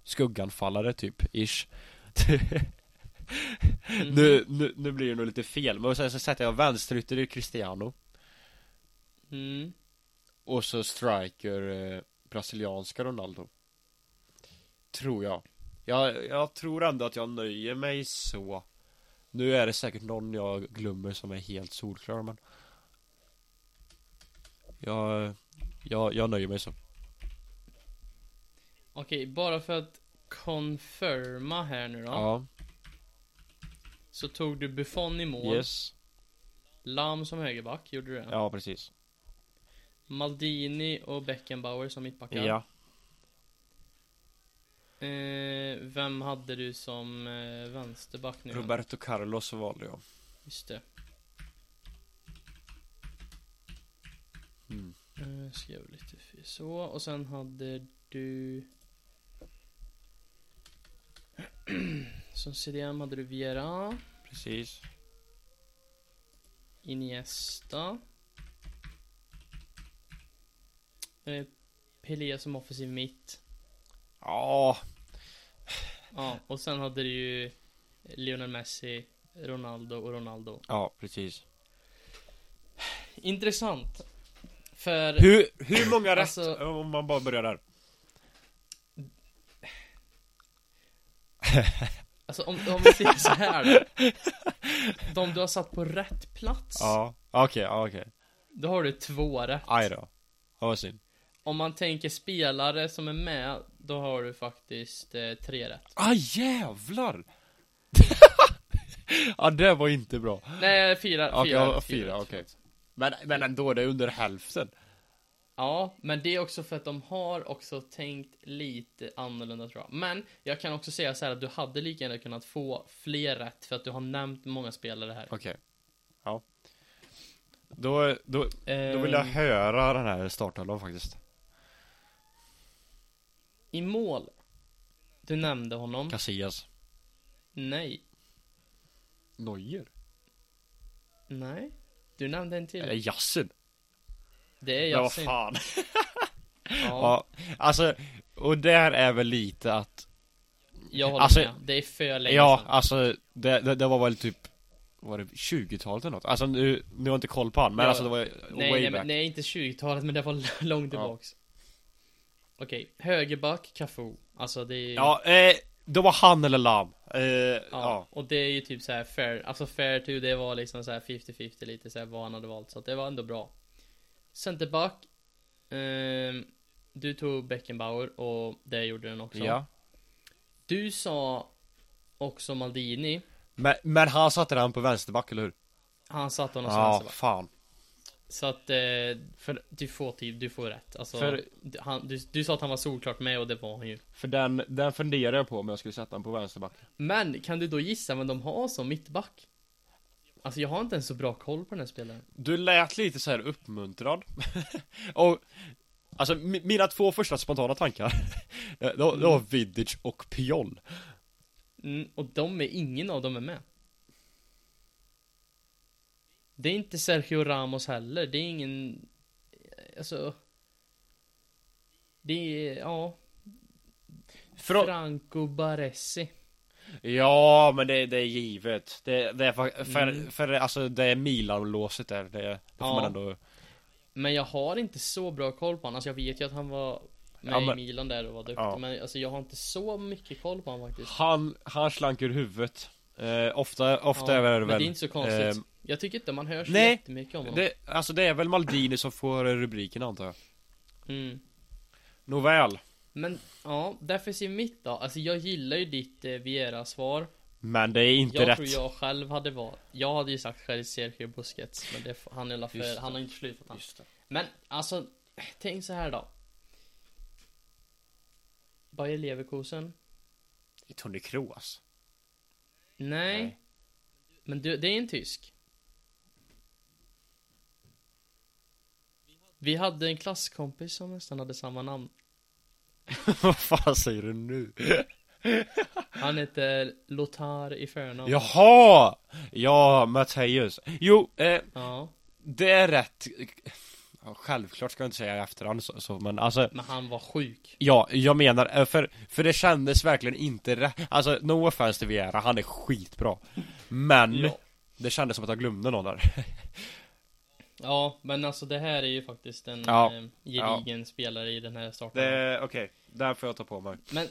Skugganfallare typ, ish. <laughs> Mhm. nu, nu, nu blir det nog lite fel, men sen så sätter jag vänsterytter i Cristiano. Mm. Och så striker eh, brasilianska Ronaldo. Tror jag. Jag Jag tror ändå att jag nöjer mig så. Nu är det säkert någon jag glömmer som är helt solklar men Jag Jag, jag nöjer mig så. Okej, bara för att confirma här nu då. Ja, Så tog du Buffon i mål yes Lam som högerback, gjorde du det? Ja precis Maldini och Beckenbauer som mittbackar Ja eh, Vem hade du som eh, vänsterback nu? Roberto Carlos valde jag Just det mm. Eh, skrev lite. Så, och sen hade du <clears throat> Som CDM hade du Viera Precis. Iniesta. Eh, Pelé som offensiv mitt? Ja. Ja, och sen hade du ju Lionel Messi Ronaldo och Ronaldo. Ja, precis. Intressant. För Hur, hur många rätt, Alltså- om man bara börjar där? <laughs> Alltså om, om vi säger så här. De du har satt på rätt plats Ja, okej, ja, okej Då har du två rätt Aj då Ja, vad synd Om man tänker spelare som är med Då har du faktiskt eh, tre rätt Ah jävlar! <laughs> ja det var inte bra Nej, fyra, fyra, ja, fyra, fyra, okej. förlåt. Men, men ändå, det är under hälften Ja, men det är också för att de har också tänkt lite annorlunda tror jag. Men jag kan också säga så här att du hade lika gärna kunnat få fler rätt För att du har nämnt många spelare här. Okej. Ja. Då, då, då vill jag Ehm, höra den här startelvan faktiskt. I mål. Du nämnde honom. Casillas. Nej. Neuer? Nej. Du nämnde en till. Eller Yasin? Det är Ja, vad fan <laughs> ja, Ja, alltså Och där är väl lite att Jag håller alltså- med Det är för länge Ja, sedan alltså det, det, det var väl typ Var det 20-talet eller något? Alltså nu, nu har jag inte koll på han, men Ja. alltså det var Nej, way nej, back men, nej, inte 20-talet men det var långt tillbaks Okej, högerback, Cafu Alltså det är Ja, eh, det var han eller Lam. Eh, Ja, ja. och det är ju typ så här fair, alltså fair to det var liksom så här 50-50 lite så här vad han hade valt, så att det var ändå bra. Centerback, ehm, du tog Beckenbauer och det gjorde den också. ja. Du sa också Maldini, Men, men han satte den på vänsterback, eller hur? han satte honom som Ja, vänsterback. fan. Så att, eh, för du får tid, du får rätt. Alltså, För- han, du, du sa att han var solklart med och det var han ju. För den, den funderar jag på om jag skulle sätta den på vänsterback. Men kan du då gissa vem de har som mittback? Alltså jag har inte ens så bra koll på den här spelaren. Du lät lite så här uppmuntrad. <laughs> och Alltså mi- mina två första spontana tankar <laughs> Det var, det var Vidic och Piol Mm, och de är, ingen av dem är med. Det är inte Sergio Ramos heller, det är ingen, alltså. Det är, ja, Frå- Franco Baresi. Ja men det, det är givet Det, det är för, för, Mm. för alltså det är Milan-låset där Det, det får Ja. man ändå Men jag har inte så bra koll på honom, alltså jag vet ju att han var med Ja, men- i Milan där och var duktig, Ja. men alltså jag har inte så mycket koll på honom faktiskt. Han, han slank ur huvudet eh, Ofta, ofta Ja, är det men väl det är inte så konstigt. ehm, jag tycker inte man hör så nej, jättemycket om honom. det, Alltså det är väl Maldini som får rubriken antar jag Mm. Nåväl Men ja, defensiv mitt då. Alltså jag gillar ju ditt eh, Viera-svar. Men det är inte Jag rätt tror jag själv hade valt. Jag hade ju sagt själv Sergio Busquets. Men det, han är för, han har inte slutat han. Just det. Men alltså, tänk så här då. Bayer Leverkusen? Tony Kroos Nej. Nej. Men du, det är en tysk. Vi hade en klasskompis som nästan hade samma namn. <laughs> Vad fan säger du nu? <laughs> Han heter Lothar i förnamn. Jaha! Ja, Matteus Jo, eh, Ja, det är rätt Självklart ska jag inte säga i efterhand så, så men alltså men han var sjuk. Ja, jag menar, eh, för, för det kändes verkligen inte rätt Alltså, no offense till Viera, han är skitbra Men Ja. Det kändes som att jag glömde någon där <laughs> Ja, men alltså det här är ju faktiskt en Ja. eh, gedigen spelare i den här starten. Okej, där får jag ta på mig Men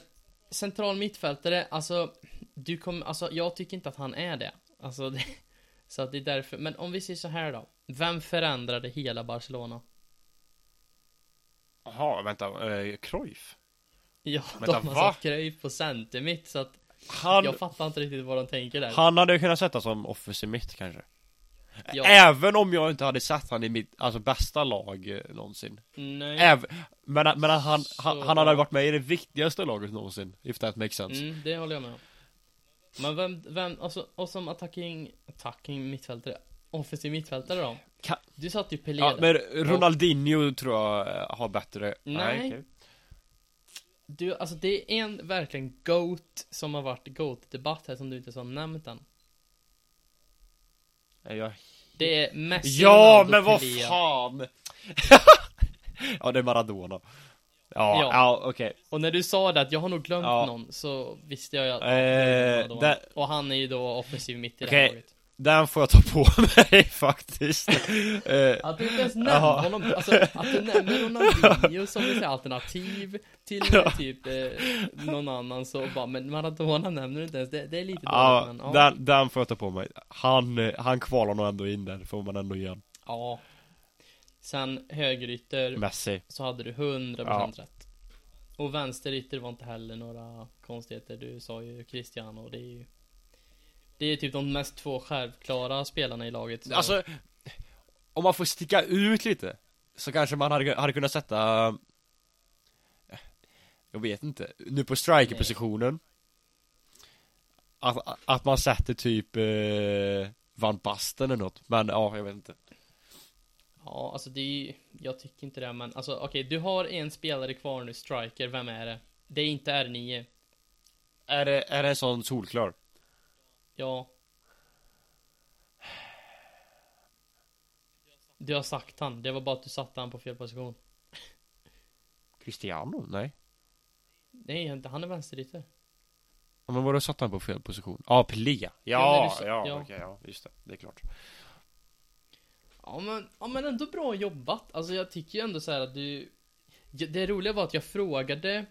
central mittfältare, alltså du kommer, alltså jag tycker inte att han är det. Alltså det, så att det är därför. Men om vi säger så här då. Vem förändrade hela Barcelona? Jaha, vänta, eh, Cruyff? Ja, Vänta, de har va? satt Cruyff på center mitt så att Han, jag fattar inte riktigt vad de tänker där. han hade kunnat sätta som offensiv mitt kanske Ja. Även om jag inte hade satt han i mitt, alltså bästa lag eh, någonsin Nej. Även, men, men han, han, Så- han hade varit med i det viktigaste laget någonsin If that makes sense Mm, det håller jag med om. Men vem, vem, alltså, och som attacking, attacking mittfältare, offensiv mittfältare då? Ka- Du satt ju Pelé Ja, där. men Ronaldinho tror jag eh, har bättre Nej. okej. Du, alltså det är en verkligen GOAT som har varit GOAT-debatt här som du inte har nämnt än. Är jag... Det är Messi, Ja, Ronaldo, men vad Pelé. fan! ja, det är Maradona Ja, Ja. ja, okej Och när du sa det att jag har nog glömt Ja. någon så visste jag ju att Eh, det Och han är ju då offensiv mitt i det här laget. Den får jag ta på <laughs> mig faktiskt eh, Att du inte ens nämner Jaha. honom, alltså att du nämner Ronaldinho <laughs> som säga alternativ till typ eh, någon annan så bara, men Maradona nämner du inte ens, det, det är lite Ja, dåligt men ja. den, den får jag ta på mig Han, eh, han kvalar nog ändå in där, får man ändå igen ja. Sen högerytter Messi så hade du 100% Ja. rätt. Och vänsterytter var inte heller några konstigheter. Du sa ju Cristiano, det är ju Det är typ de mest två självklara spelarna i laget. så- Alltså Om man får sticka ut lite Så kanske man hade, hade kunnat sätta Jag vet inte Nu på strikerpositionen att, att man sätter typ eh, Van Basten eller något Men ja, jag vet inte Ja, alltså det är ju, jag tycker inte det men alltså okej, du har en spelare kvar nu, striker, vem är det? Det är inte R9. Är det, är det en sån solklar? Ja. Du har sagt han, det var bara att du satte han på fel position. Cristiano? Nej Nej, inte, han är vänsterytter. Ja, Men vadå satt han på fel position? Ja, Pelé Ja, Ja, du ja, ja. okej, ja, just det, det är klart Ja men, ja men ändå bra jobbat. Alltså jag tycker ju ändå så här att du Det roliga var att jag frågade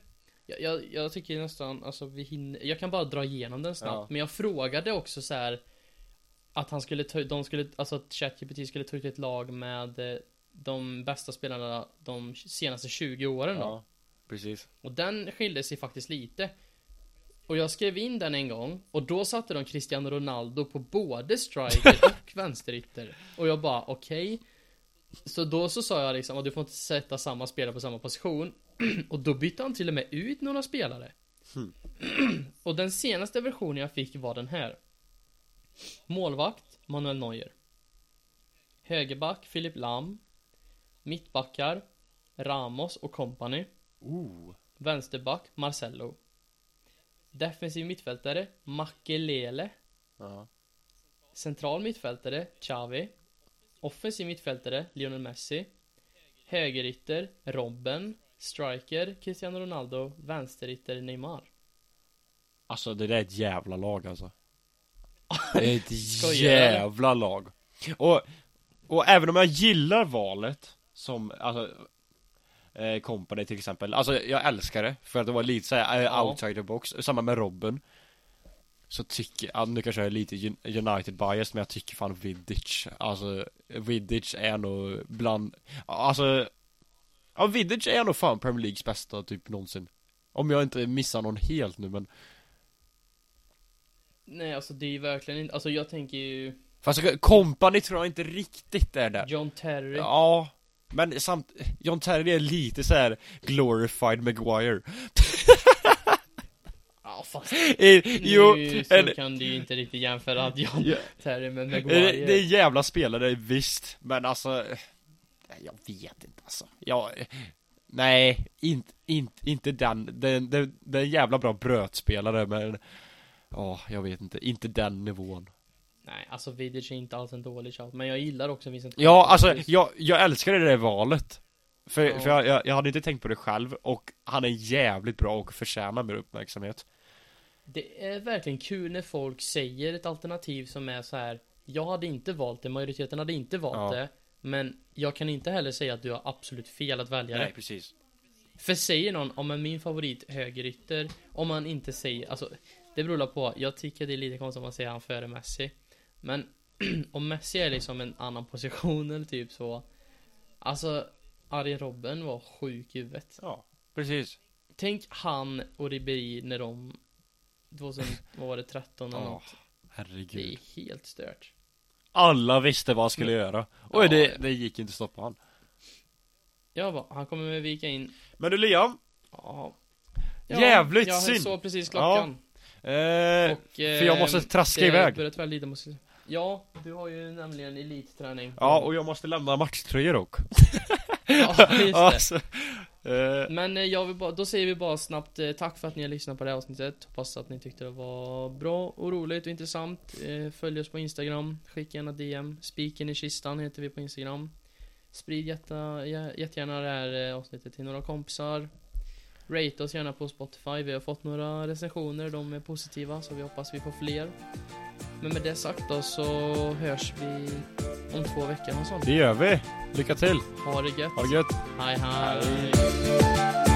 Jag, jag, jag tycker nästan, alltså vi hinner, jag kan bara dra igenom den snabbt, Ja. men jag frågade också så här Att han skulle ta, de skulle, alltså att ChatGPT skulle ta ut ett lag med eh, de bästa spelarna de senaste 20 åren då. Ja, precis. Och den skilde sig faktiskt lite. Och jag skrev in den en gång och då satte de Cristiano Ronaldo på både striker <laughs> och vänsterytter. Och jag bara okej. Så då så sa jag liksom att du får inte sätta samma spelare på samma position. Och då bytte han till och med ut några spelare. Hmm. och den senaste versionen jag fick var den här. Målvakt Manuel Neuer. Högerback Filip Lam. Mittbackar Ramos och company. Oh. Vänsterback Marcello Defensiv mittfältare Makelele Ja. Central mittfältare Xavi Offensiv mittfältare Lionel Messi Högerytter Robben Striker Cristiano Ronaldo Vänsterytter Neymar Alltså det där är ett jävla lag alltså. <laughs> Det är ett jävla lag. Och, och även om jag gillar valet som, alltså eh, Company till exempel, alltså jag älskar det för att det var lite såhär eh, Ja. outside the box, samma med Robben Så tycker, ja, nu kanske jag är lite Un- United bias men jag tycker fan Vidic, alltså Vidic är nog bland, alltså Ja Vidic är nog fan Premier Leagues bästa typ någonsin. Om jag inte missar någon helt nu men Nej alltså det är ju verkligen inte, alltså jag tänker ju Fast Company tror jag inte riktigt är där. John Terry. Ja Men samt, John Terry är lite så här glorified Maguire. <laughs> Ja fast Eh, Jo, nu så en, kan du ju inte riktigt jämföra att John ja, Terry med Maguire det är jävla spelare visst. Men alltså Jag vet inte alltså Jag Nej, inte, inte, inte den, den, den, den jävla bra brötspelare men Ja, jag vet inte, inte den nivån Nej, alltså Vidic är inte alls en dålig shout, men jag gillar också Vincent Ja, alltså jag, jag älskar det där valet För, Ja. för jag, jag, jag hade inte tänkt på det själv och han är jävligt bra och förtjänar mer uppmärksamhet Det är verkligen kul när folk säger ett alternativ som är så här. Jag hade inte valt det, majoriteten hade inte valt Ja. det Men jag kan inte heller säga att du har absolut fel att välja det. precis. För säger någon, om en min favorit högerytter Om man inte säger, alltså Det beror på, jag tycker det är lite konstigt om man säger han före Messi. Men <clears throat> om Messi är liksom en annan position eller typ så Alltså Arjen Robben var sjuk i huvudet. Ja, precis. Tänk han och Ribéry när de 2000, vad var det, 13 eller Ja, något. Det herregud. är helt stört Alla visste vad han skulle göra. Och Ja, det, ja. det gick inte att stoppa han. Jag bara, han kommer med vika in. Men du Liam? Ja. Jävligt jag synd. såg precis klockan. Eh, Och, För jag måste eh, traska det iväg. börjar tyvärr lida måste Ja, du har ju nämligen elitträning Ja, och jag måste lämna matchtröjor dock. <laughs> Ja, just det. alltså, eh, Eh. Men eh, jag vill bara, då säger vi bara snabbt eh, tack för att ni har lyssnat på det här avsnittet. Hoppas att ni tyckte det var bra och roligt och intressant. Följ oss på Instagram, skicka gärna DM Spiken i kistan heter vi på Instagram. Sprid jätta, jättegärna det här avsnittet till några kompisar. Rate oss gärna på Spotify, vi har fått några recensioner, de är positiva så vi hoppas vi får fler. Men med det sagt då så hörs vi om två veckor och sånt det gör vi. Lycka till, Ha det gött, ha det gött. Hej hej. Hej.